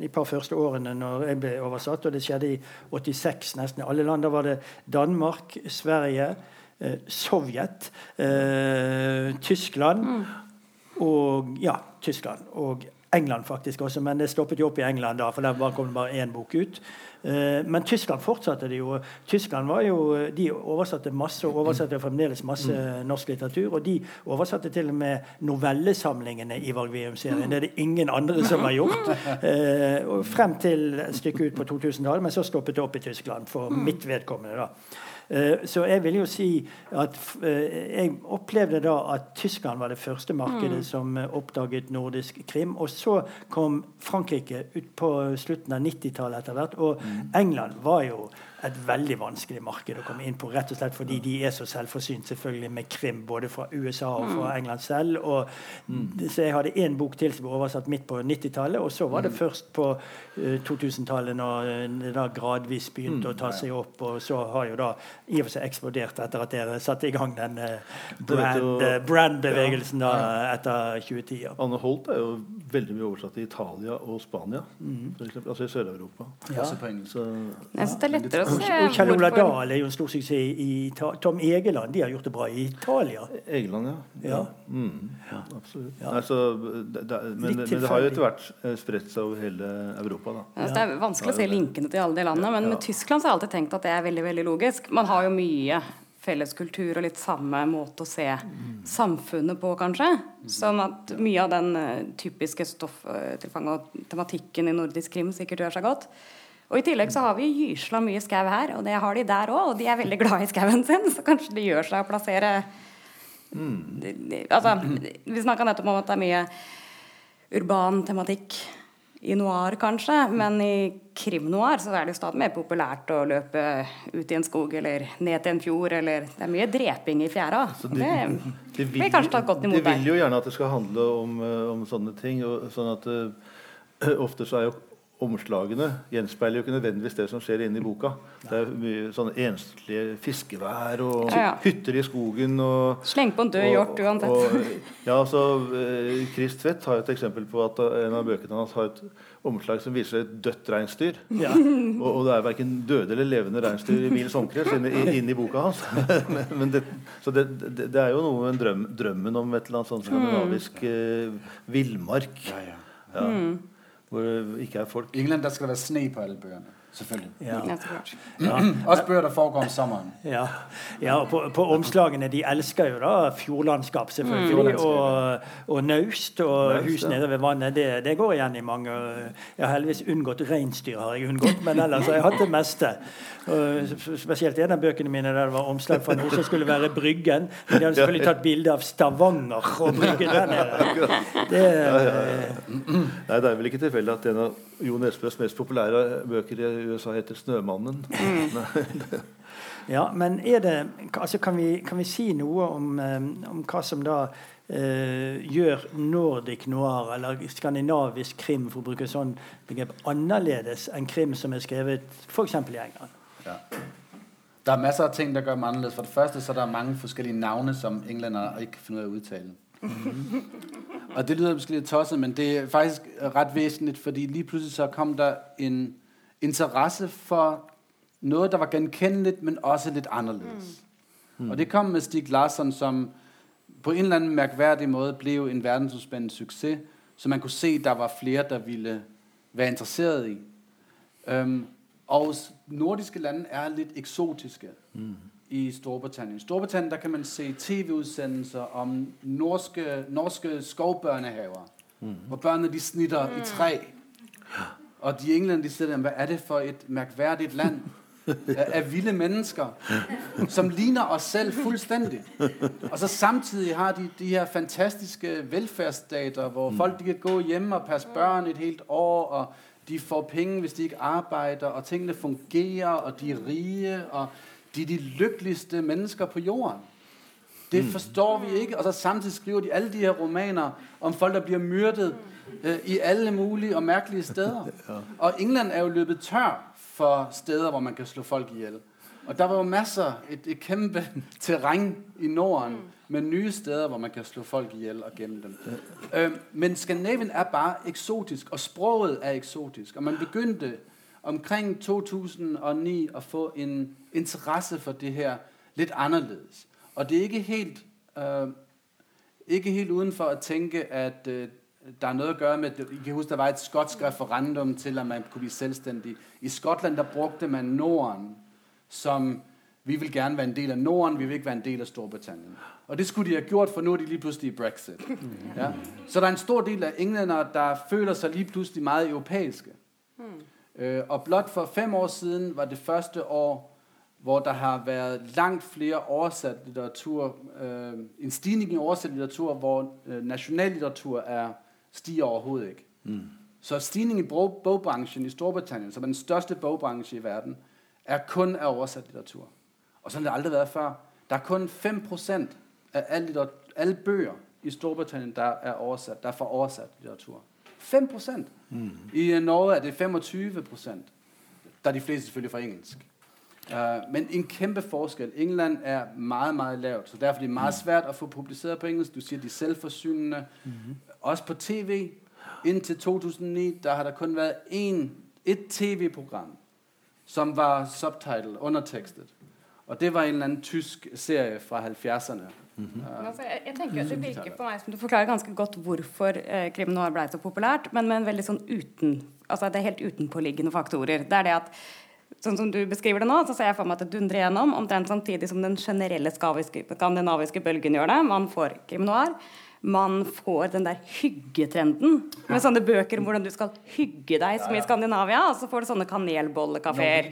de par første årene når jeg ble oversatt, og det skjedde i 86 nesten i alle land. Da var det Danmark, Sverige, eh, Sovjet, eh, Tyskland og ja, Tyskland. Og England faktisk også, men det stoppet jo opp i England da, for der kom det bare én bok ut. Eh, men Tyskland fortsatte det jo. Tyskland var jo, De oversatte masse, og oversatte fremdeles masse norsk litteratur. Og de oversatte til og med novellesamlingene i Varg Veum-serien. Det er det ingen andre som har gjort. Eh, frem til et stykke ut på 2000-tallet, men så stoppet det opp i Tyskland for mitt vedkommende. da. Eh, Så jeg vil jo si at eh, jeg opplevde da at Tyskland var det første markedet som eh, oppdaget nordisk krim. Og så kom Frankrike ut på slutten av 90-tallet etter hvert. Og England var jo et veldig vanskelig marked å komme inn på, rett og slett fordi de er så selvforsynt selvfølgelig med krim både fra USA og fra England selv. Og, Så jeg hadde én bok til som ble oversatt midt på 90-tallet, og så var det først på eh, 2000-tallet når eh, det da gradvis begynte å ta seg opp, og så har jo da i og for seg eksplodert etter at dere satte i gang den eh, brand, eh, brandbevegelsen da etter 2010. Anne Holt er jo veldig mye oversatt i Italia og Spania, for eksempel, altså i Sør-Europa. Også på engelsk. Jeg synes det er lettere å Og Kjell Ola Dahl er jo en stor suksess i Italia. Tom Egeland. De har gjort det bra i Italia. Egeland, ja. Ja. Mm, absolutt. Ja. Altså, det, det, men, men det har jo etter hvert eh, spredt seg over hele Europa. da. Det er vanskelig å se linkene til alle de landene, men Ja. med Tyskland så har jeg alltid tenkt at det er veldig veldig logisk. Man har jo mye felles kultur og litt samme måte å se samfunnet på, kanskje. Sånn at mye av den eh, typiske stofftilfanget og tematikken i nordisk krim sikkert gjør seg godt. Og I tillegg så har vi gysla mye skau her, og det har de der òg. Og de er veldig glad i skauen sin, så kanskje det gjør seg å plassere de- de- Altså, vi snakka nettopp om at det er mye urban tematikk i noir, kanskje, men i krim-noir så er det jo stadig mer populært å løpe ut i en skog eller ned til en fjord, eller Det er mye dreping i fjæra. Så Det de blir kanskje tatt godt imot der. vil jo gjerne at det skal handle om, eh, om sånne ting. Og, sånn at uh, Ofte så er jo omslagene gjenspeiler jo ikke nødvendigvis det som skjer inne i boka. Det er mye sånne enslige fiskevær og Ja, ja. hytter i skogen. og Sleng på en død hjort uansett. og- ja, så eh, Chris Tvedt har et eksempel på at eh, en av bøkene hans har et omslag som viser et dødt reinsdyr. Ja. Og, og det er verken døde eller levende reinsdyr i mils omkrets inne, i- boka hans. men, men det, så det, det, det er jo noe med drøm, drømmen om et eller annet sånn skandinavisk eh, villmark. Ja, ja. Ja, Hvor det ikke er folk. I England der skal det være sne på alle bøkene. Selvfølgelig. Ja. Ja. Også bøger der foregår om sommeren. Ja, ja og på, på omslagene De elsker jo da fjordlandskap, selvfølgelig. Mm. Og, og naust og Naust, hus ja. nede ved vannet. Det, det går igjen i mange. Jeg har heldigvis unngått reinsdyr, har jeg unngått, men ellers har jeg hatt det meste. Spesielt en av bøkene mine der det var omslag for noe som skulle være Bryggen. Men de hadde selvfølgelig tatt bilde av Stavanger og Bryggen der nede. Det, Nei, Det er vel ikke tilfeldig at en av Jo Nesbøs mest populære bøker i USA heter 'Snømannen'. Nei. Ja, men er det, altså kan, vi, kan vi si noe om, eh, om hva som da eh, gjør nordic noir, eller skandinavisk krim, for å bruke sånn begrep, annerledes enn krim som er skrevet f.eks. i England? Ja. Der er masser af ting, der gør dem anderledes. For det første, så er der mange forskellige navne, som englænder ikke kan finde ud af at udtale. og det lyder måske lidt tosset, men det er faktisk ret væsentligt, fordi lige pludselig så kom der en interesse for noget, der var genkendeligt, men også lidt anderledes. Mm. Og det kom med Stig Larsson, som på en eller anden mærkværdig måde blev en verdensudspændende succes, så man kunne se, der var flere, der ville være interesseret i. Øhm, og nordiske lande er litt eksotiske mm. i Storbritannien. I Storbritannien der kan man se TV-utsendelser om norske, norske skovbørnehaver, mm. hvor børnene de snitter mm. i tre. Og de englænder de sidder der, hvad er det for et merkverdig land Av ville vilde mennesker, som ligner oss selv fullstendig. Og så samtidig har de de her fantastiske velferdsstater hvor mm. folk de kan gå hjemme og passe børn et helt år, og de får penge, hvis de ikke arbejder, og tingene fungerer, og de er rige, og de er de lykkeligste mennesker på jorden. Det forstår vi ikke. Og så samtidig skriver de alle de her romaner om folk, der bliver myrdet øh, i alle mulige og mærkelige steder. Og England er jo løbet tør for steder, hvor man kan slå folk ihjel. Og der var jo masser, et, et kæmpe terræn i Norden, med nye steder, hvor man kan slå folk ihjel og gemme dem. Øh, men Skandinavien er bare eksotisk, og sproget er eksotisk. Og man begynte omkring 2009 at få en interesse for det her litt anderledes. Og det er ikke helt, øh, ikke helt uden for at tænke, at øh, der er noe å gjøre med, I kan huske, der var et skotsk referendum til, at man kunne bli selvstendig. I Skotland, der brukte man Norden som, vi vil gerne være en del av Norden, vi vil ikke være en del av Storbritannien. Og det skulle de have gjort, for nu er de lige pludselig i Brexit. Ja? Så der er en stor del af englænder, der føler sig lige pludselig meget europæiske. Øh, og blot for fem år siden var det første år, hvor der har været langt flere oversat litteratur, øh, en stigning i oversat litteratur, hvor øh, nationallitteratur er stiger overhovedet ikke. Mm. Så stigningen i bog, bogbranchen i Storbritannien, som er den største bogbranche i verden, er kun af oversat litteratur. Og sådan har det aldrig været før. Der er kun 5% af alle, alle bøger i Storbritannien, der er oversat, der er oversat litteratur. 5%. Mm. I Norge er det 25%. Der er de fleste selvfølgelig fra engelsk. Uh, men en kæmpe forskel. England er meget, meget lavt, så derfor er det meget svært at få publiceret på engelsk. Du siger, de er selvforsynende. Mm-hmm. Også på tv. Indtil 2009, der har der kun været en, et tv-program, som var subtitle, undertekstet. Og det var en eller anden tysk serie fra 70'erne. Mm -hmm. altså, jeg, jeg tenker Det virker på meg som du forklarer ganske godt hvorfor eh, krim noir ble så populært, men med en veldig sånn uten altså Det er helt utenpåliggende faktorer. Det er det at sånn som du beskriver det nå, så ser jeg for meg at det dundrer gjennom omtrent samtidig som den generelle skandinaviske bølgen gjør det. Man får krim noir man får den der hyggetrenden med sånne bøker om hvordan du skal hygge deg, som i Skandinavia. Og så får du sånne kanelbollekafeer.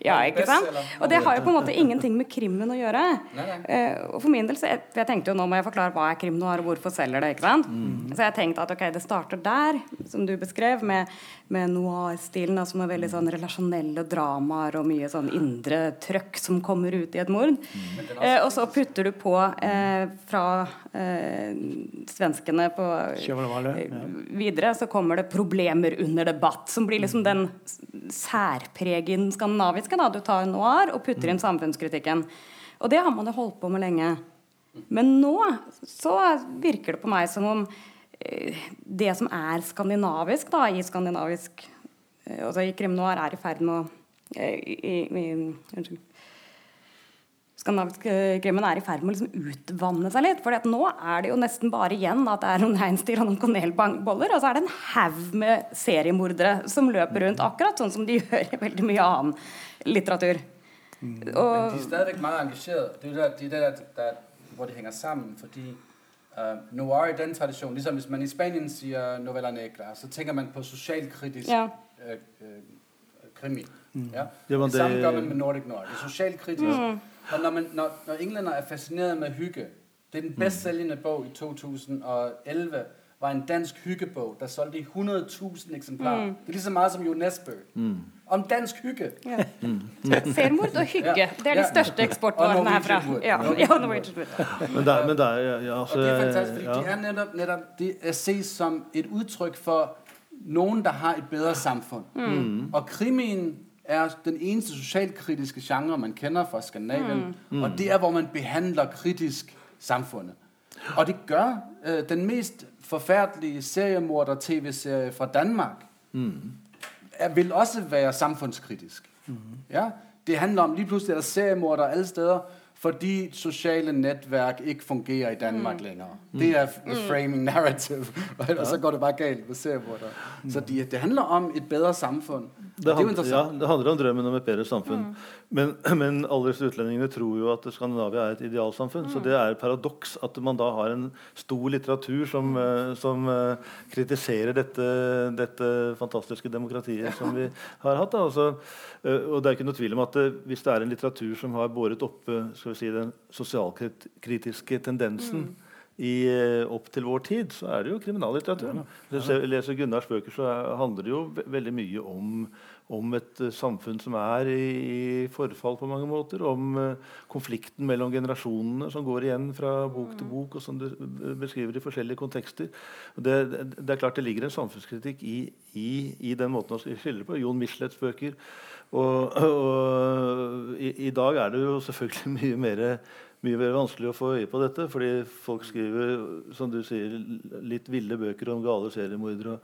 Ja, ikke sant? Og det har jo på en måte ingenting med krimmen å gjøre. Uh, og for min del, så jeg, jeg, tenkte jo nå må jeg forklare hva er krim noir, og hvorfor selger det. ikke sant? Mm. Så jeg tenkte at ok, det starter der, som du beskrev, med, med noir-stilen, som er veldig sånn relasjonelle dramaer og mye sånn indre trøkk som kommer ut i et mord. Mm. Uh, og så putter du på eh, fra svenskene på eh, videre, så kommer det 'problemer under debatt', som blir liksom den særpregen skandinaviske. da, Du tar noir og putter inn samfunnskritikken. Og det har man jo holdt på med lenge. Men nå så virker det på meg som om eh, det som er skandinavisk da, i skandinavisk eh, altså i krim noir, er i ferd med å i, i, i, skandinaviske krimmen er i ferd med å liksom utvanne seg litt. For nå er det jo nesten bare igjen at det er noen reinsdyr og noen kanelboller. Og så er det en haug med seriemordere som løper rundt, akkurat sånn som de gjør i veldig mye annen litteratur. Mm. Og, Men de er stadig meget engasjert. Det er det der, der, hvor det henger sammen. fordi uh, noir i den tradisjonen liksom Hvis man i Spania sier 'novella negra', så tenker man på sosialkritisk ja. uh, uh, krimi. Mm. Ja? Det, det samme gjør man med Nordic Noir. Det er sosialkritisk. Mm. Og når, man, når, når englænder er fascineret med hygge, det er den bedst sælgende bog i 2011, var en dansk hyggebog, der solgte i 100.000 eksemplarer. Mm. Det er lige så meget som UNESCO. Mm. Om dansk hygge. Ja. Mm. Selvmord og hygge. Ja. Det er de største eksportvarene herfra. Ja. Ja, men der, men der, ja, ja, altså, og det er fantastisk, ja. det er netop, netop det er ses som et udtryk for nogen, der har et bedre samfund. Mm. Og krimien er den eneste socialkritiske genre, man kender fra Skandinavien. Mm. Og det er, hvor man behandler kritisk samfundet. Og det gør øh, den mest forfærdelige seriemorder tv-serie fra Danmark, mm. er, vil også være samfundskritisk. Mm. Ja? Det handler om, lige pludselig er der seriemorder alle steder, fordi sociale netværk ikke fungerer i Danmark mm. længere. Det er the mm. framing narrative, og så går det bare galt med seriemordere. Så de, det handler om et bedre samfunn. Det, hand, ja, det handler om drømmen om et bedre samfunn. Mm. Men, men alle disse utlendingene tror jo at Skandinavia er et idealsamfunn. Mm. Så det er et paradoks at man da har en stor litteratur som, uh, som uh, kritiserer dette, dette, fantastiske demokratiet som vi har hatt. Altså, uh, og det er ikke noe tvil om at hvis det er en litteratur som har båret oppe si, den sosialkritiske tendensen mm i, eh, opp til vår tid, så er det jo kriminallitteraturen. Hvis jeg leser Gunnars bøker, så er, handler det jo ve veldig mye om, om et uh, samfunn som er i, i, forfall på mange måter. Om uh, konflikten mellom generasjonene som går igjen fra bok til bok, og som du beskriver i forskjellige kontekster. Det, det, det, er klart det ligger en samfunnskritikk i, i, i den måten å skildre på. Jon Michelets bøker. Og, og i, i, dag er det jo selvfølgelig mye mer mye mer vanskelig å få øye på dette. Fordi folk skriver som du sier, litt ville bøker om gale seriemordere.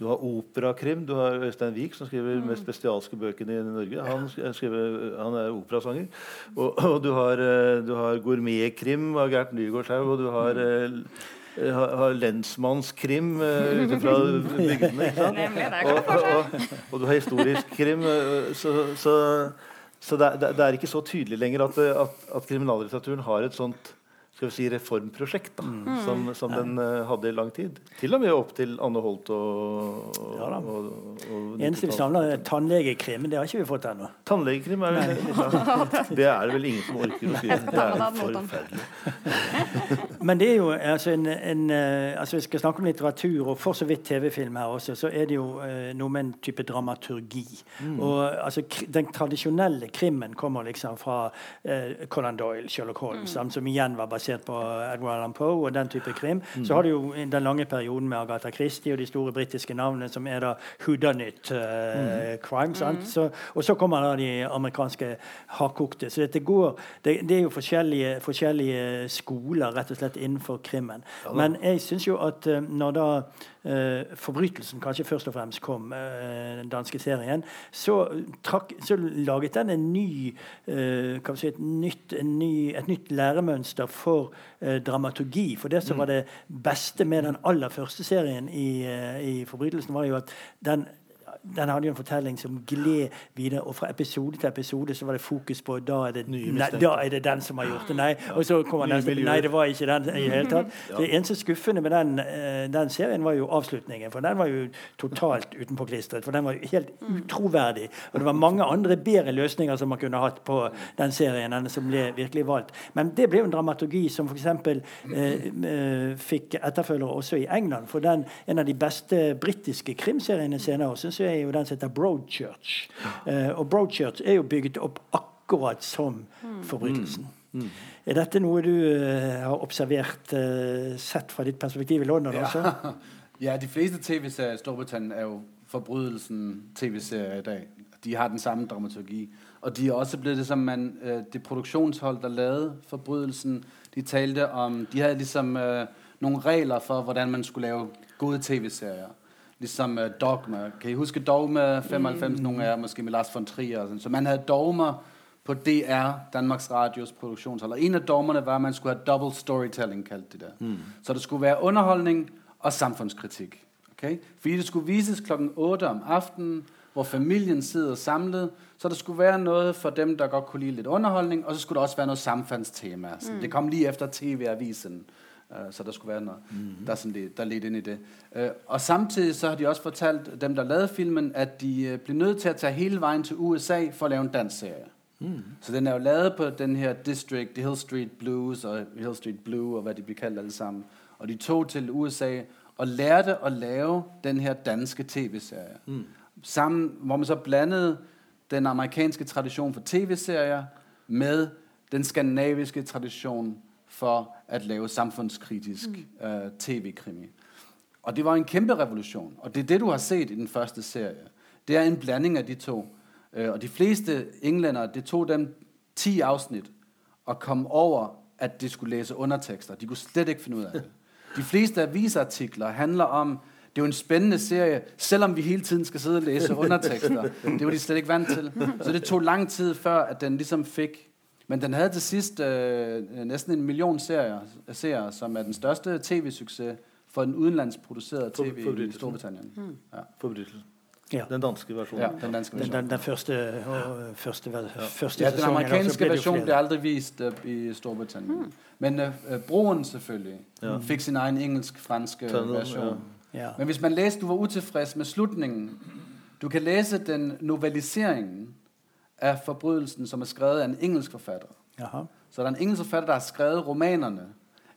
Du har operakrim. Du har Øystein Wiik, som skriver de mest bestialske bøkene i Norge. Han, skriver, han er operasanger. Og, og, du har, eh, du har gourmetkrim av Gert Nygaardshaug. Og du har eh, har, har lensmannskrim uh, ute fra bygdene. Og, og, og, og, du har historisk krim. Uh, så, så så det, det, det, er ikke så tydelig lenger at, at, at kriminallitteraturen har et sånt skal vi si, reformprosjekt da, mm. som, som ja. den uh, hadde i lang tid. Til og med opp til Anne Holt og, og, ja, og, og Eneste vi savner, er tannlegekrim. Det har ikke vi fått ennå. Tannlegekrim er vel Det er det vel ingen som orker å skrive. Det er forferdelig. Men det er jo altså, en, en, eh, altså Vi skal snakke om litteratur, og for så vidt TV-film her også, så er det jo uh, noe med en type dramaturgi. Mm. Og altså, Den tradisjonelle krimmen kommer liksom fra uh, Conan Doyle, Sherlock Holmes, mm. som igjen var basert basert på Edward Allan Poe og den type krim. Mm. Så har du jo den lange perioden med Agatha Christie og de store britiske navnene som er da hudanytt uh, mm. crime. Mm. Så, og så kommer da de amerikanske hardkokte. Så dette går, det, det, er jo forskjellige, forskjellige, skoler rett og slett innenfor krimmen. Ja, Men jeg syns jo at uh, når da uh, forbrytelsen kanskje først og fremst kom, den danske serien, så, trakk, så laget den en ny, si, et, nytt, en ny, et nytt læremønster for for eh, dramaturgi. For det som var det beste med den aller første serien i, eh, i 'Forbrytelsen', var jo at den den hadde jo en fortelling som gled videre. Og fra episode til episode så var det fokus på da er det, nei, da er det den som har gjort det. Nei. Og så kommer den Nei, det var ikke den i hele tatt. Det eneste skuffende med den, eh, den, serien var jo avslutningen. For den var jo totalt utenpåklistret. For den var jo helt utroverdig. Og det var mange andre bedre løsninger som man kunne hatt på den serien enn som ble virkelig valgt. Men det ble jo en dramaturgi som f.eks. Eh, eh, fikk etterfølgere også i England. For den, en av de beste britiske krimseriene senere syns jeg er jo den som heter Broadchurch. Eh, og Broadchurch er jo bygget opp akkurat som forbrytelsen. Mm. Er dette noe du uh, har observert, uh, sett fra ditt perspektiv i London ja. også? Ja, de fleste TV-serier i Storbritannia er jo forbrytelsen TV-serier i dag. De har den samme dramaturgi. Og de er også blevet det som man, det produksjonshold der lavede forbrytelsen, de talte om De hadde liksom noen regler for hvordan man skulle lave gode TV-serier. Ligesom uh, Dogma. Kan I huske Dogma 95? Mm. Nogle af jer måske med Lars von Trier. Så man havde dogmer på DR, Danmarks Radios produktionshold. Og en af dogmerne var, at man skulle have double storytelling, kaldt det der. Mm. Så det skulle være underholdning og samfundskritik. Okay? Fordi det skulle vises klokken 8 om aftenen, hvor familien sidder samlet, så der skulle være noget for dem, der godt kunne lide lidt underholdning, og så skulle der også være noget samfundstema. Mm. Det kom lige efter TV-avisen. Øh, så der skulle være noget, mm-hmm. der, sådan det, der ledte ind i det. Øh, og samtidig så har de også fortalt dem, der lavede filmen, at de øh, blev nødt til at tage hele vejen til USA for at lave en dansk serie. Mm. Så den er jo lavet på den her district, Hill Street Blues og Hill Street Blue og hvad de bliver kaldt alle sammen. Og de tog til USA og lærte at lave den her danske tv-serie. Mm. Sammen, hvor man så blandede den amerikanske tradition for tv-serier med den skandinaviske tradition for at lave samfundskritisk mm. uh, tv-krimi. Og det var en kæmpe revolution. Og det er det, du har set i den første serie. Det er en blanding af de to. Uh, og de fleste englænder, det tog dem 10 afsnit og kom over, at de skulle læse undertekster. De kunne slet ikke finde ud af det. De fleste avisartikler handler om, det er jo en spændende serie, selvom vi hele tiden skal sidde og læse undertekster. Det var de slet ikke vant til. Så det tog lang tid før, at den ligesom fik men den havde til sidst øh, næsten en million serier, serier, som er den største tv-succes for en udenlandsproduceret tv for, i Storbritannien. Mm. Ja. Ja. Den danske versjonen. Ja, den danske versjonen. Den, den, den første, og, første, ja. første ja, den amerikanske version blev aldrig vist uh, i Storbritannien. Mm. Men uh, broen selvfølgelig ja. fik sin egen engelsk-franske version. Ja. Ja. Men hvis man læser, du var utilfreds med slutningen, du kan læse den novelliseringen, af forbrydelsen, som er skrevet af en engelsk forfatter. Jaha. Så der er en engelsk forfatter, der har skrevet romanerne,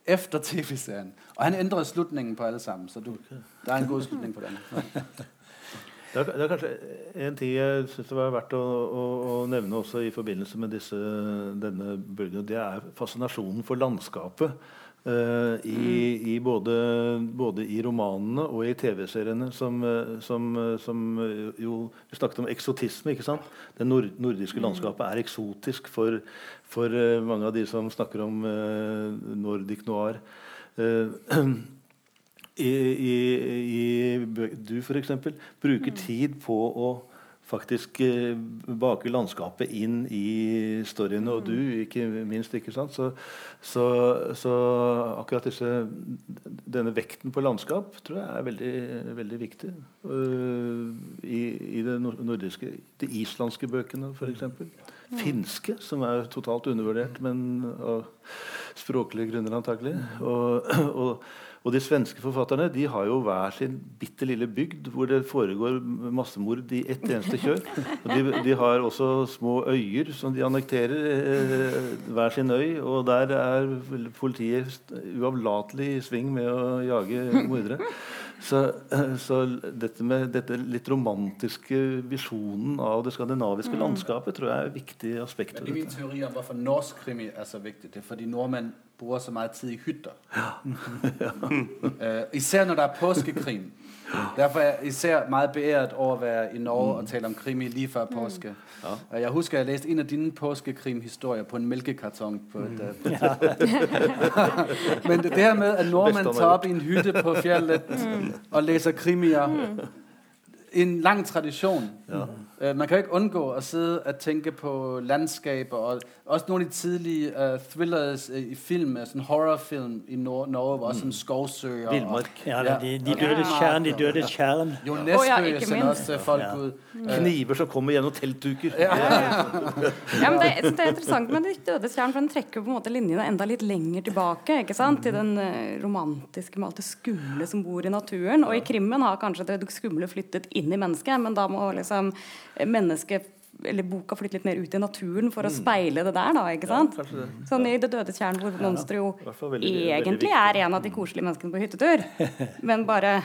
efter tv-serien. Og han ændrede slutningen på alle sammen, så du, der er en god slutning på den. Det er, det er, kanskje en ting jeg syns det var verdt å, å, å, nevne også i forbindelse med disse, denne bølgen. Det er fascinasjonen for landskapet. Uh, i, i både, både, i romanene og i TV-seriene som, eh, som, eh, som, jo Vi snakket om eksotisme. ikke sant? Det nord, nordiske mm. landskapet er eksotisk for, for uh, mange av de som snakker om uh, nordic noir. i, i, i du f.eks. bruker mm. tid på å faktisk eh, bake landskapet inn i storyene, og du ikke minst. ikke sant? Så, så, så akkurat disse, denne vekten på landskap tror jeg er veldig, veldig viktig. Uh, i, i, det nordiske, de islandske bøkene f.eks. Mm. Finske, som er totalt undervurdert, men av språklige grunner antakelig. og, og og de svenske forfatterne de har jo hver sin bitte lille bygd hvor det foregår massemord i ett eneste kjør. Og de, de, har også små øyer som de annekterer, eh, hver sin øy. Og der er politiet uavlatelig i sving med å jage mordere. Så, så, dette med dette litt romantiske visjonen av det skandinaviske mm. landskapet tror jeg er et viktig aspekt. Men er min teori om hvorfor norsk krimi er så viktig. Det er fordi nordmenn bruger så meget tid i hytter. Ja. uh, især når det er påskekrim. Derfor er jeg især meget beæret over at være i Norge mm. og tale om krimi lige før påske. Mm. Ja. Jeg husker, jeg læste en av dine påskekrimhistorier på en mælkekarton. På et, mm. ja. Men det her med, at nordmænd tager op i en hytte på fjellet mm. og læser krimier, mm. en lang tradition. Uh, man kan jo ikke undgå at sidde og tænke på landskaber, og også nogle af de tidlige uh, thrillers uh, i film, sådan horrorfilm i Nor Norge, var mm. som skovsøer. Vildmark. Ja, ja, de, de døde kjern, de døde kjern. Jo Nesbø oh, ja, sender også folk ja. ud. Mm. Kniver som kommer gjennom teltduker. Ja. ja, men det, det, er interessant med De døde kjern, for den trekker på en måte linjene enda litt lenger tilbake ikke sant? til den uh, romantiske med alt det skumle som bor i naturen. Og i krimmen har kanskje det skumle flyttet inn i mennesket, men da må liksom mennesket eller boka flytte litt mer ut i naturen for å mm. speile det der, da. ikke sant? Ja, sånn i Det døde kjern, hvor monsteret jo veldig, egentlig veldig er en av de koselige menneskene på hyttetur, men bare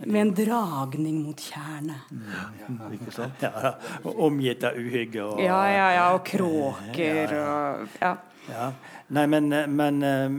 med en dragning mot tjernet. Ja, ikke? Ja, Omgitt av uhygge og Ja, ja, ja, og kråker og ja. Ja. Nei, men, men,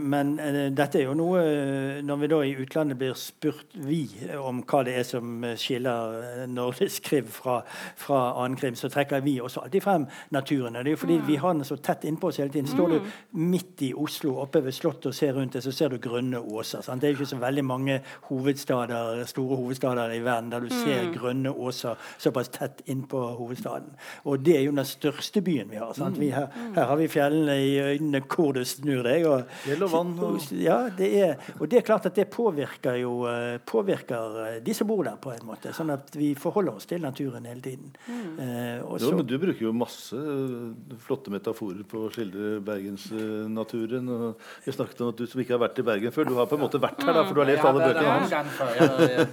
men, eh, dette er jo noe eh, Når vi da i utlandet blir spurt vi om hva det er som skiller eh, nordisk krim fra, fra annen krim, så trekker vi også alltid frem naturen. Det er jo fordi mm. vi har den så tett innpå oss hele tiden. Står du mm. midt i Oslo, oppe ved Slottet og ser rundt deg, så ser du grønne åser. Sant? Det er jo ikke så veldig mange hovedstader, store hovedstader i verden der du ser mm. grønne åser såpass tett innpå hovedstaden. Og det er jo den største byen vi har. Sant? Vi her, her har vi fjellene i øynene. hvor du snur deg. Og, Gjell og vann. Og... Ja, det er, og det er klart at det påvirker jo eh, påvirker eh, de som bor der, på en måte. Sånn at vi forholder oss til naturen hele tiden. Mm. Eh, men du bruker jo masse eh, flotte metaforer på å skildre bergensnaturen. Uh, vi snakket om at du som ikke har vært i Bergen før, du har på en måte vært her, da, for du har lest alle bøkene hans. Gang før. Jeg,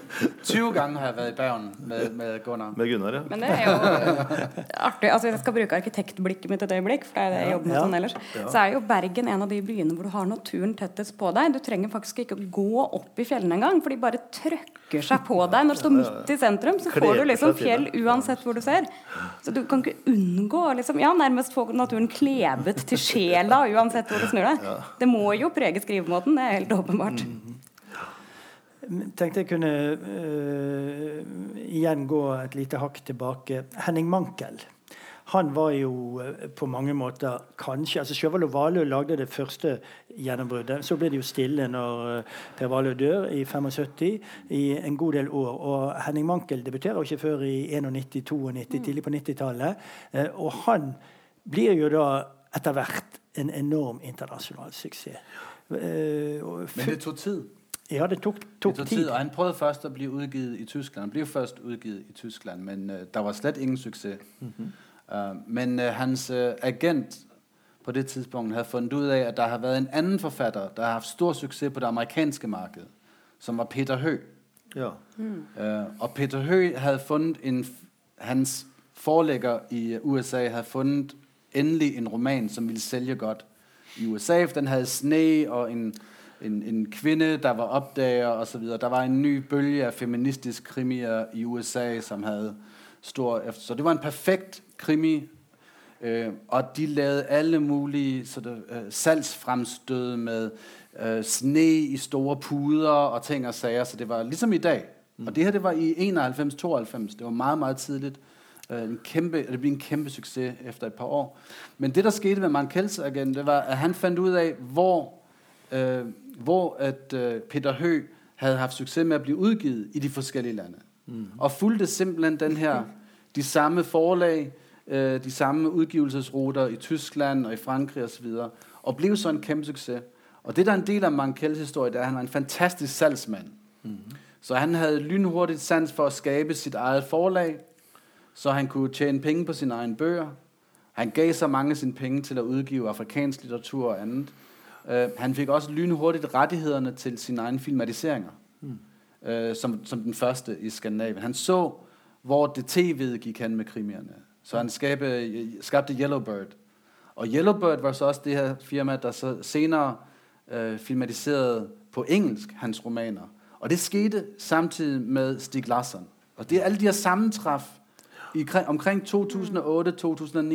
20 ganger har jeg vært i Bergen med, med Gunnar. Med Gunnar, ja. Men det er jo artig. Altså, jeg skal bruke arkitektblikket mitt et øyeblikk, for det er det jeg jobber med sånn ellers. Så er jo Bergen en av de byene hvor du har naturen tettest på deg. Du trenger faktisk ikke å gå opp i fjellene engang, for de bare trøkker seg på deg. Når du står midt i sentrum, så får du liksom fjell uansett hvor du ser. Så du kan ikke unngå liksom, ja, nærmest få naturen klebet til sjela uansett hvor du snur deg. Det må jo prege skrivemåten, det er helt åpenbart. tenkte jeg kunne uh, igjen gå et lite hakk tilbake. Henning Mankel han var jo eh, på mange måter kanskje altså Sjøvald og Valø lagde det første gjennombruddet. Så ble det jo stille når eh, Per Valø dør i 75 i en god del år. Og Henning Mankel debuterer jo ikke før i 91-92, mm. tidlig på 90-tallet. Eh, og han blir jo da etter hvert en enorm internasjonal suksess. Men det tok tid? Ja, det tok, tok, det tok tid. Og han prøvde først å bli utgitt i Tyskland. Han ble først utgitt i Tyskland, men uh, der var slett ingen suksess. Mm -hmm. Uh, men uh, hans uh, agent på det tidspunkt havde fundet ud af, at der har været en anden forfatter, der har haft stor succes på det amerikanske marked, som var Peter Hø. Ja. Mm. og Peter Hø havde fundet en, hans forlægger i USA havde fundet endelig en roman, som ville sælge godt i USA, for den havde sne og en en, en kvinde, der var opdager og så videre. Der var en ny bølge af feministisk krimier i USA, som havde stor. Så det var en perfekt krimi, øh, og de lavede alle mulige sådan, øh, salgsfremstød med øh, sne i store puder og ting og sager, så det var ligesom i dag. Mm. Og det her, det var i 91-92. Det var meget, meget tidligt. Øh, en kæmpe, det blev en kæmpe succes efter et par år. Men det, der skete med Mankels agent, det var, at han fandt ud af, hvor, øh, hvor at, øh, Peter Hø havde haft succes med at blive udgivet i de forskellige lande. Mm. Og fulgte simpelthen den her, de samme forlag, øh, de samme udgivelsesruter i Tyskland og i Frankrig osv., og, og blev så en kæmpe succes. Og det, der er en del af Mankels historie, det er, at han var en fantastisk salgsmand. Mm. Så han havde lynhurtigt sans for at skabe sit eget forlag, så han kunne tjene penge på sine egne bøger. Han gav så mange af sine penge til at udgive afrikansk litteratur og andet. Uh, han fik også lynhurtigt rettighederne til sine egne filmatiseringer, mm. uh, som, som den første i Skandinavien. Han så, hvor det tv gik hen med krimierne. Så han skabte, skabte Yellowbird. Og Yellowbird var så også det her firma, der så senere øh, filmatiserede på engelsk hans romaner. Og det skete samtidig med Stig Larsson. Og det er alle de her sammentræf i, omkring 2008-2009,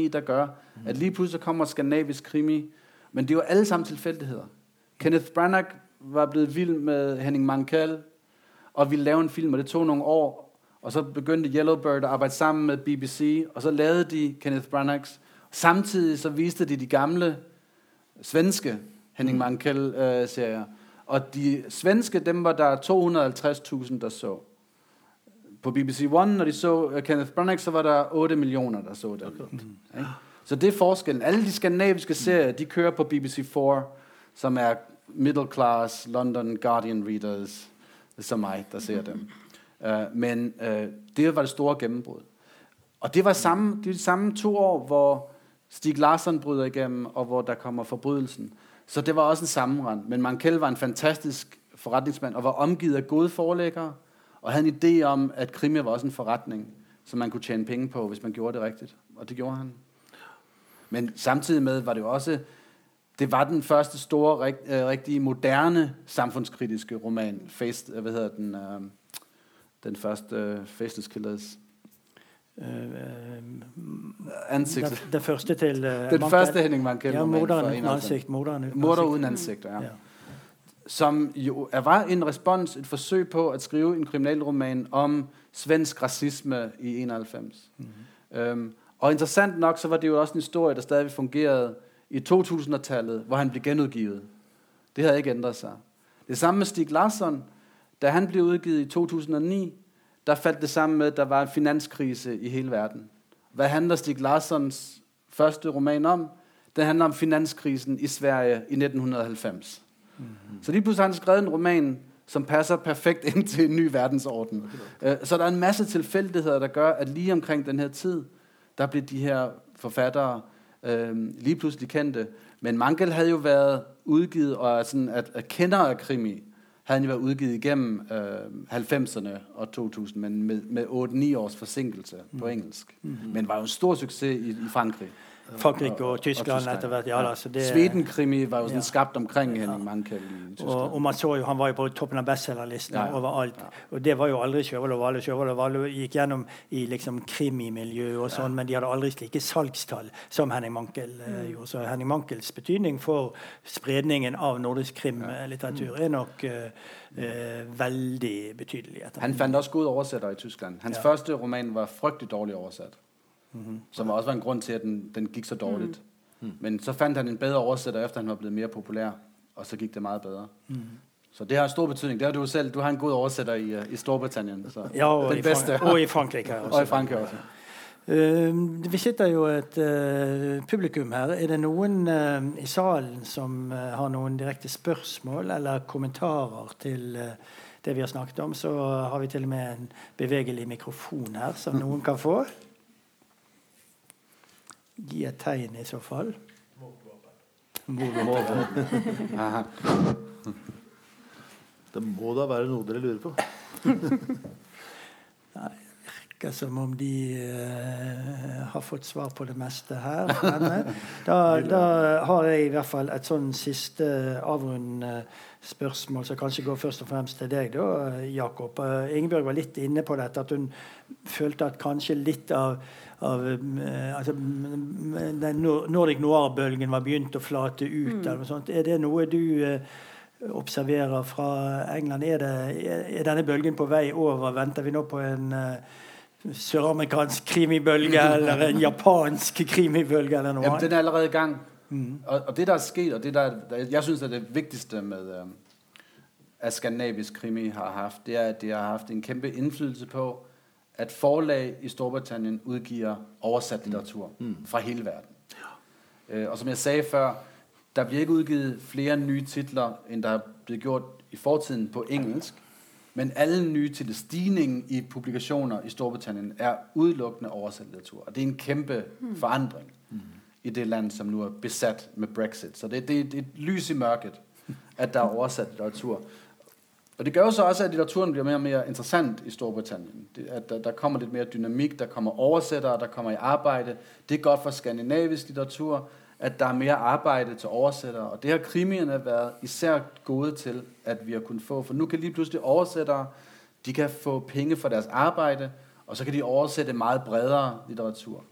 der gør, at lige pludselig kommer skandinavisk krimi. Men det var alle sammen tilfældigheder. Kenneth Branagh var blevet vild med Henning Mankell, og ville lave en film, og det tog nogle år. Og så begyndte Yellowbird at arbejde sammen med BBC, og så lavede de Kenneth Branaghs. Samtidig så viste de de gamle svenske Henning Mankell-serier. Øh, og de svenske, dem var der 250.000, der så. På BBC One, når de så uh, Kenneth Branagh, så var der 8 millioner, der så det. Okay. Mm. Så det er forskellen. Alle de skandinaviske serier, de kører på BBC4, som er middle class London Guardian readers, som mig, der ser dem. Uh, men uh, det var det store gennembrud. Og det var samme, de samme to år, hvor Stig Larsson bryder igennem, og hvor der kommer forbrydelsen. Så det var også en sammenrend. Men Mankell var en fantastisk forretningsmand, og var omgivet af gode forlæggere, og havde en idé om, at krimi var også en forretning, som man kunne tjene penge på, hvis man gjorde det rigtigt. Og det gjorde han. Men samtidig med var det jo også, det var den første store, øh, moderne samfundskritiske roman. Face, hvad hedder den? Den første Faceless Killers. Uh, ansigt. Det, det første til uh, Den første Henning Mankell. Ja, morderen uden ansikt'. Morderen uden Morder uden ansigt, ja. ja som jo var en respons, et forsøg på at skrive en kriminalroman om svensk rasisme i 91. Mm-hmm. um, og interessant nok, så var det jo også en historie, der stadig fungerede i 2000-tallet, hvor han ble genudgivet. Det hadde ikke ændret seg. Det samme med Stig Larsson. Da han blev udgivet i 2009, der faldt det sammen med, at der var en finanskrise i hele verden. Hvad handler Stig Larssons første roman om? Det handler om finanskrisen i Sverige i 1990. Mm-hmm. Så lige pludselig har han skrevet en roman, som passer perfekt ind til en ny verdensorden. Øh, så der er en masse tilfældigheder, der gør, at lige omkring den her tid, der blev de her forfattere øh, lige pludselig kendte. Men Mangel havde jo været udgivet, og sådan at, at kender af krimi, havde han jo været udgivet igennem øh, 90'erne og 2000, men med, med 8-9 års forsinkelse mm. på engelsk. Mm-hmm. Men var jo en stor succes i, i Frankrig. Frankrike og Tyskland etter hvert. Ja, ja. det, Sweden-krimi var jo sånn ja. skapt omkring Henning Mankell i Tyskland. Og, og, man så jo, Han var jo på toppen av bestselgerlisten ja, overalt. Og det var jo aldri Sjøvold og Valle. Sjøvold og Valle gikk gjennom i liksom krimimiljø og sånn, men de hadde aldri slike salgstall som Henning Mankel eh, mm. gjorde. Så Henning Mankels betydning for spredningen av nordisk krimlitteratur er nok eh, eh, veldig betydelig. Han fant også gode oversetter i Tyskland. Hans ja. første roman var fryktelig dårlig oversatt. Mm-hmm. Som også var en grund til, at den, den gik så dårligt. Mm. Men så fandt han en bedre oversætter, efter han var blevet mere populær. Og så gik det meget bedre. Mm. Så det har stor betydning. Det har du selv. Du har en god oversætter i, uh, i Storbritannien. Så ja, og, den i bedste. og i Frankrike også. og i Frankrike også. Uh, vi sitter jo et uh, publikum her. Er det noen uh, i salen som har noen direkte spørsmål eller kommentarer til det vi har snakket om? Så har vi til og med en bevegelig mikrofon her som noen kan få. Gi et tegn i så fall. det må da være noe dere lurer på. Virker som om de uh, har fått svar på det meste her. Men, da, da, har jeg i hvert fall et sånn siste avrundende spørsmål som kanskje går først og fremst til deg, da, Jakob. Uh, Ingebjørg var litt inne på dette, at hun følte at kanskje litt av, av uh, altså, den Nordic Noir-bølgen var begynt å flate ut. Mm. eller noe sånt. Er det noe du observerer fra England? Er, det, er, denne bølgen på vei over? Venter vi nå på en uh, søramerikansk krimibølge eller en japansk krimibølge? eller noe? Jamen, den er allerede i gang. Mm. Og, og, det der er sket, og det der, jeg syns er det viktigste med at skandinavisk krimi har hatt, det er at de har hatt en kjempe innflytelse på at forlag i Storbritannia utgir oversatt litteratur mm. fra hele verden. Uh, og som jeg sa før der blir ikke udgivet flere nye titler, end der er blevet gjort i fortiden på engelsk. Men alle nye titler, stigningen i publikationer i Storbritannien, er utelukkende oversat litteratur. Og det er en kæmpe mm. forandring mm. i det land, som nå er besatt med Brexit. Så det, det, det er et lys i mørket, at der er oversatt litteratur. Og det gjør jo så også, at litteraturen blir mer og mer interessant i Storbritannien. Det, at der, der kommer litt mer dynamikk, der kommer oversettere, der kommer i arbeid. Det er godt for skandinavisk litteratur at der er mere arbejde til oversættere. Og det har krimierne været især gode til, at vi har kunnet få. For nu kan lige pludselig oversættere, de kan få penge for deres arbejde, og så kan de oversætte meget bredere litteratur.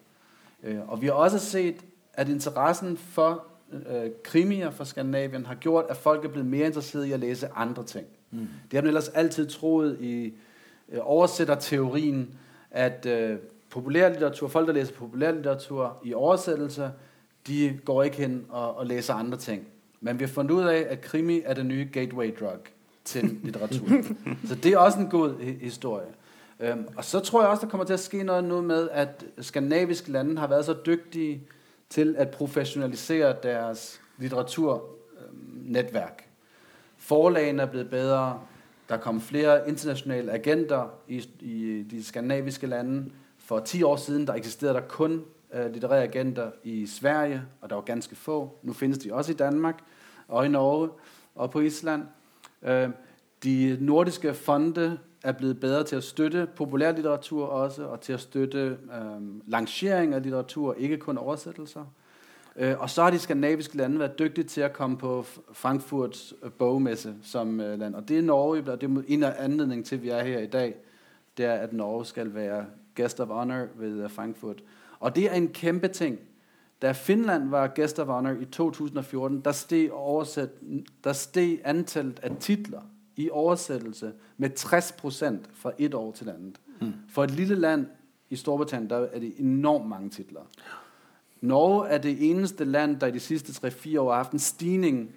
Øh, og vi har også set, at interessen for øh, krimier fra Skandinavien har gjort, at folk er blevet mere interesserede i at læse andre ting. Mm. Det har man ellers altid troet i øh, oversætterteorien, at populærlitteratur, folk der læser populærlitteratur i oversættelse, de går ikke hen og, og læser andre ting. Men vi har fundet ud af, at krimi er det nye gateway drug til litteratur. så det er også en god historie. Um, og så tror jeg også, der kommer til at ske noget nu med, at skandinaviske lande har været så dygtige til at professionalisere deres litteraturnetværk. Forlagene er blevet bedre. Der kom flere internationale agenter i, i de skandinaviske lande. For 10 år siden, der eksisterede der kun litterære agenter i Sverige, og der var ganske få. Nå finnes de også i Danmark og i Norge og på Island. Øh, de nordiske fonde er blevet bedre til å støtte populærlitteratur også, og til å støtte øh, av af litteratur, ikke kun oversettelser. Øh, og så har de skandinaviske lande vært dygtige til å komme på Frankfurts øh, bogmesse som øh, land. Og det er Norge, og det er en av anledningen til, at vi er her i dag, det er, at Norge skal være guest of honor ved Frankfurt. Og det er en kæmpe ting. Da Finland var guest of honor i 2014, der steg, oversæt, der steg antallet av titler i oversættelse med 60 procent fra et år til andet. Mm. For et lille land i Storbritannien, der er det enormt mange titler. Norge er det eneste land, der i de sidste 3-4 år har haft en stigning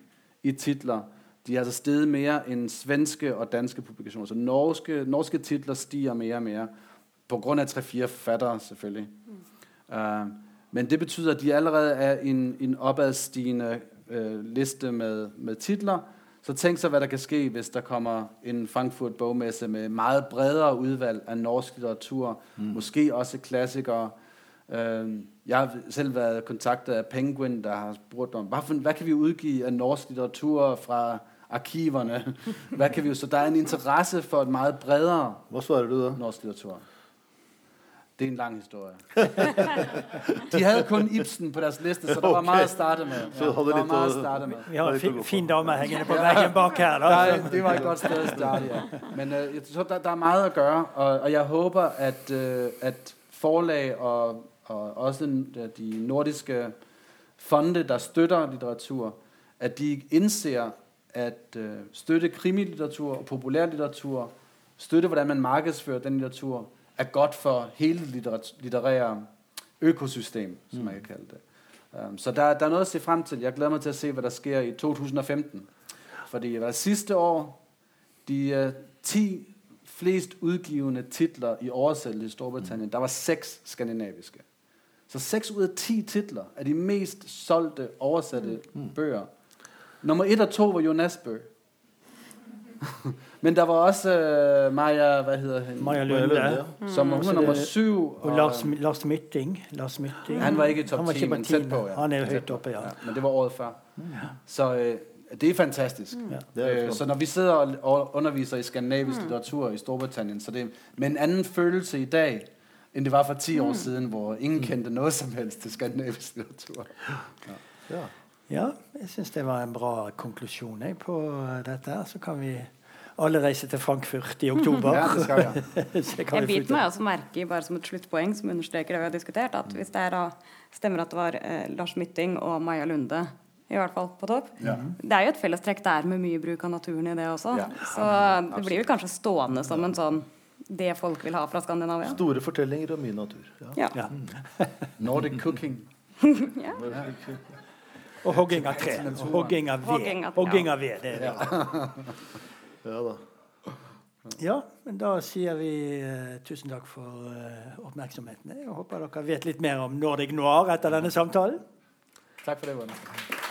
i titler. De har altså steget mer enn svenske og danske publikationer. Så norske, norske titler stiger mer og mer. På grunn av 3-4 fattere selvfølgelig. Uh, men det betyder, at de allerede er en, en opadstigende uh, liste med, med titler. Så tænk så, hvad der kan ske, hvis der kommer en Frankfurt bogmesse med meget bredere udvalg af norsk litteratur. Mm. Måske også klassikere. Jeg har selv været kontaktet af Penguin, der har spurgt om, hvad, kan vi udgive af norsk litteratur fra arkiverne? hvad kan vi, så der er en interesse for et meget bredere Hvor svarer du da? norsk litteratur. Det er en lang historie. de hadde kun Ibsen på deres liste, så det var mye å starte med. Ja, det var meget å starte med. Vi har en fin, fin dame hengende på veggen bak her. Da. Der, det var et godt sted å starte, ja. Men uh, jeg tror, der, der er mye å gjøre, og, og jeg håper at, uh, at forlag og, og også de nordiske fonde, der støtter litteratur, at de indser, at uh, støtte krimilitteratur og populærlitteratur, støtte, hvordan man markedsfører den litteratur, er godt for hele litterære økosystem, som mm. man kan kalde det. Um, så der, der er noget at se frem til. Jeg glæder mig til at se, hvad der sker i 2015. Fordi var sidste år, de uh, 10 flest udgivende titler i oversættelse i Storbritannien, mm. der var seks skandinaviske. Så 6 ud af 10 titler er de mest solgte oversatte mm. bøger. Nummer 1 og 2 var Jonas Bøh. Men der var også uh, Maja, hvad hedder han? Maja Lunde. Ja. Mm. Som hun var nummer syv. Og, og Lars, Lars Mytting. Lars Mytting. Han var ikke i top 10, men tæt på. Ja. Han er jo højt oppe, ja. ja. Men det var året før. Ja. Så uh, det er fantastisk. Mm. Ja. Uh, så når vi sidder og underviser i skandinavisk mm. litteratur i Storbritannien, så det er med en anden følelse i dag, enn det var for ti år siden, hvor ingen kjente noe som helst til skandinavisk litteratur. Ja. Ja, jeg syns det var en bra konklusjon jeg, på dette. Så kan vi alle reise til Frankfurt i oktober. Ja, det skal vi. Så kan Jeg biter meg også merke i bare som et sluttpoeng som understreker det vi har diskutert, at hvis det er da stemmer at det var eh, Lars Mytting og Maja Lunde i hvert fall på topp. Ja. Det er jo et fellestrekk der med mye bruk av naturen i det også. Ja, Så det blir vel kanskje stående som en sånn det folk vil ha fra Skandinavia. Store fortellinger og mye natur. Ja. Ja. Ja. Nordic cooking. Og hogging av tre. Og hogging av ved. Hogging av- ved, det er det. ja da. Ja, men da sier vi uh, tusen takk for uh, oppmerksomheten. Jeg håper dere vet litt mer om Nordic Noir etter denne samtalen. Takk for det, Gunnar.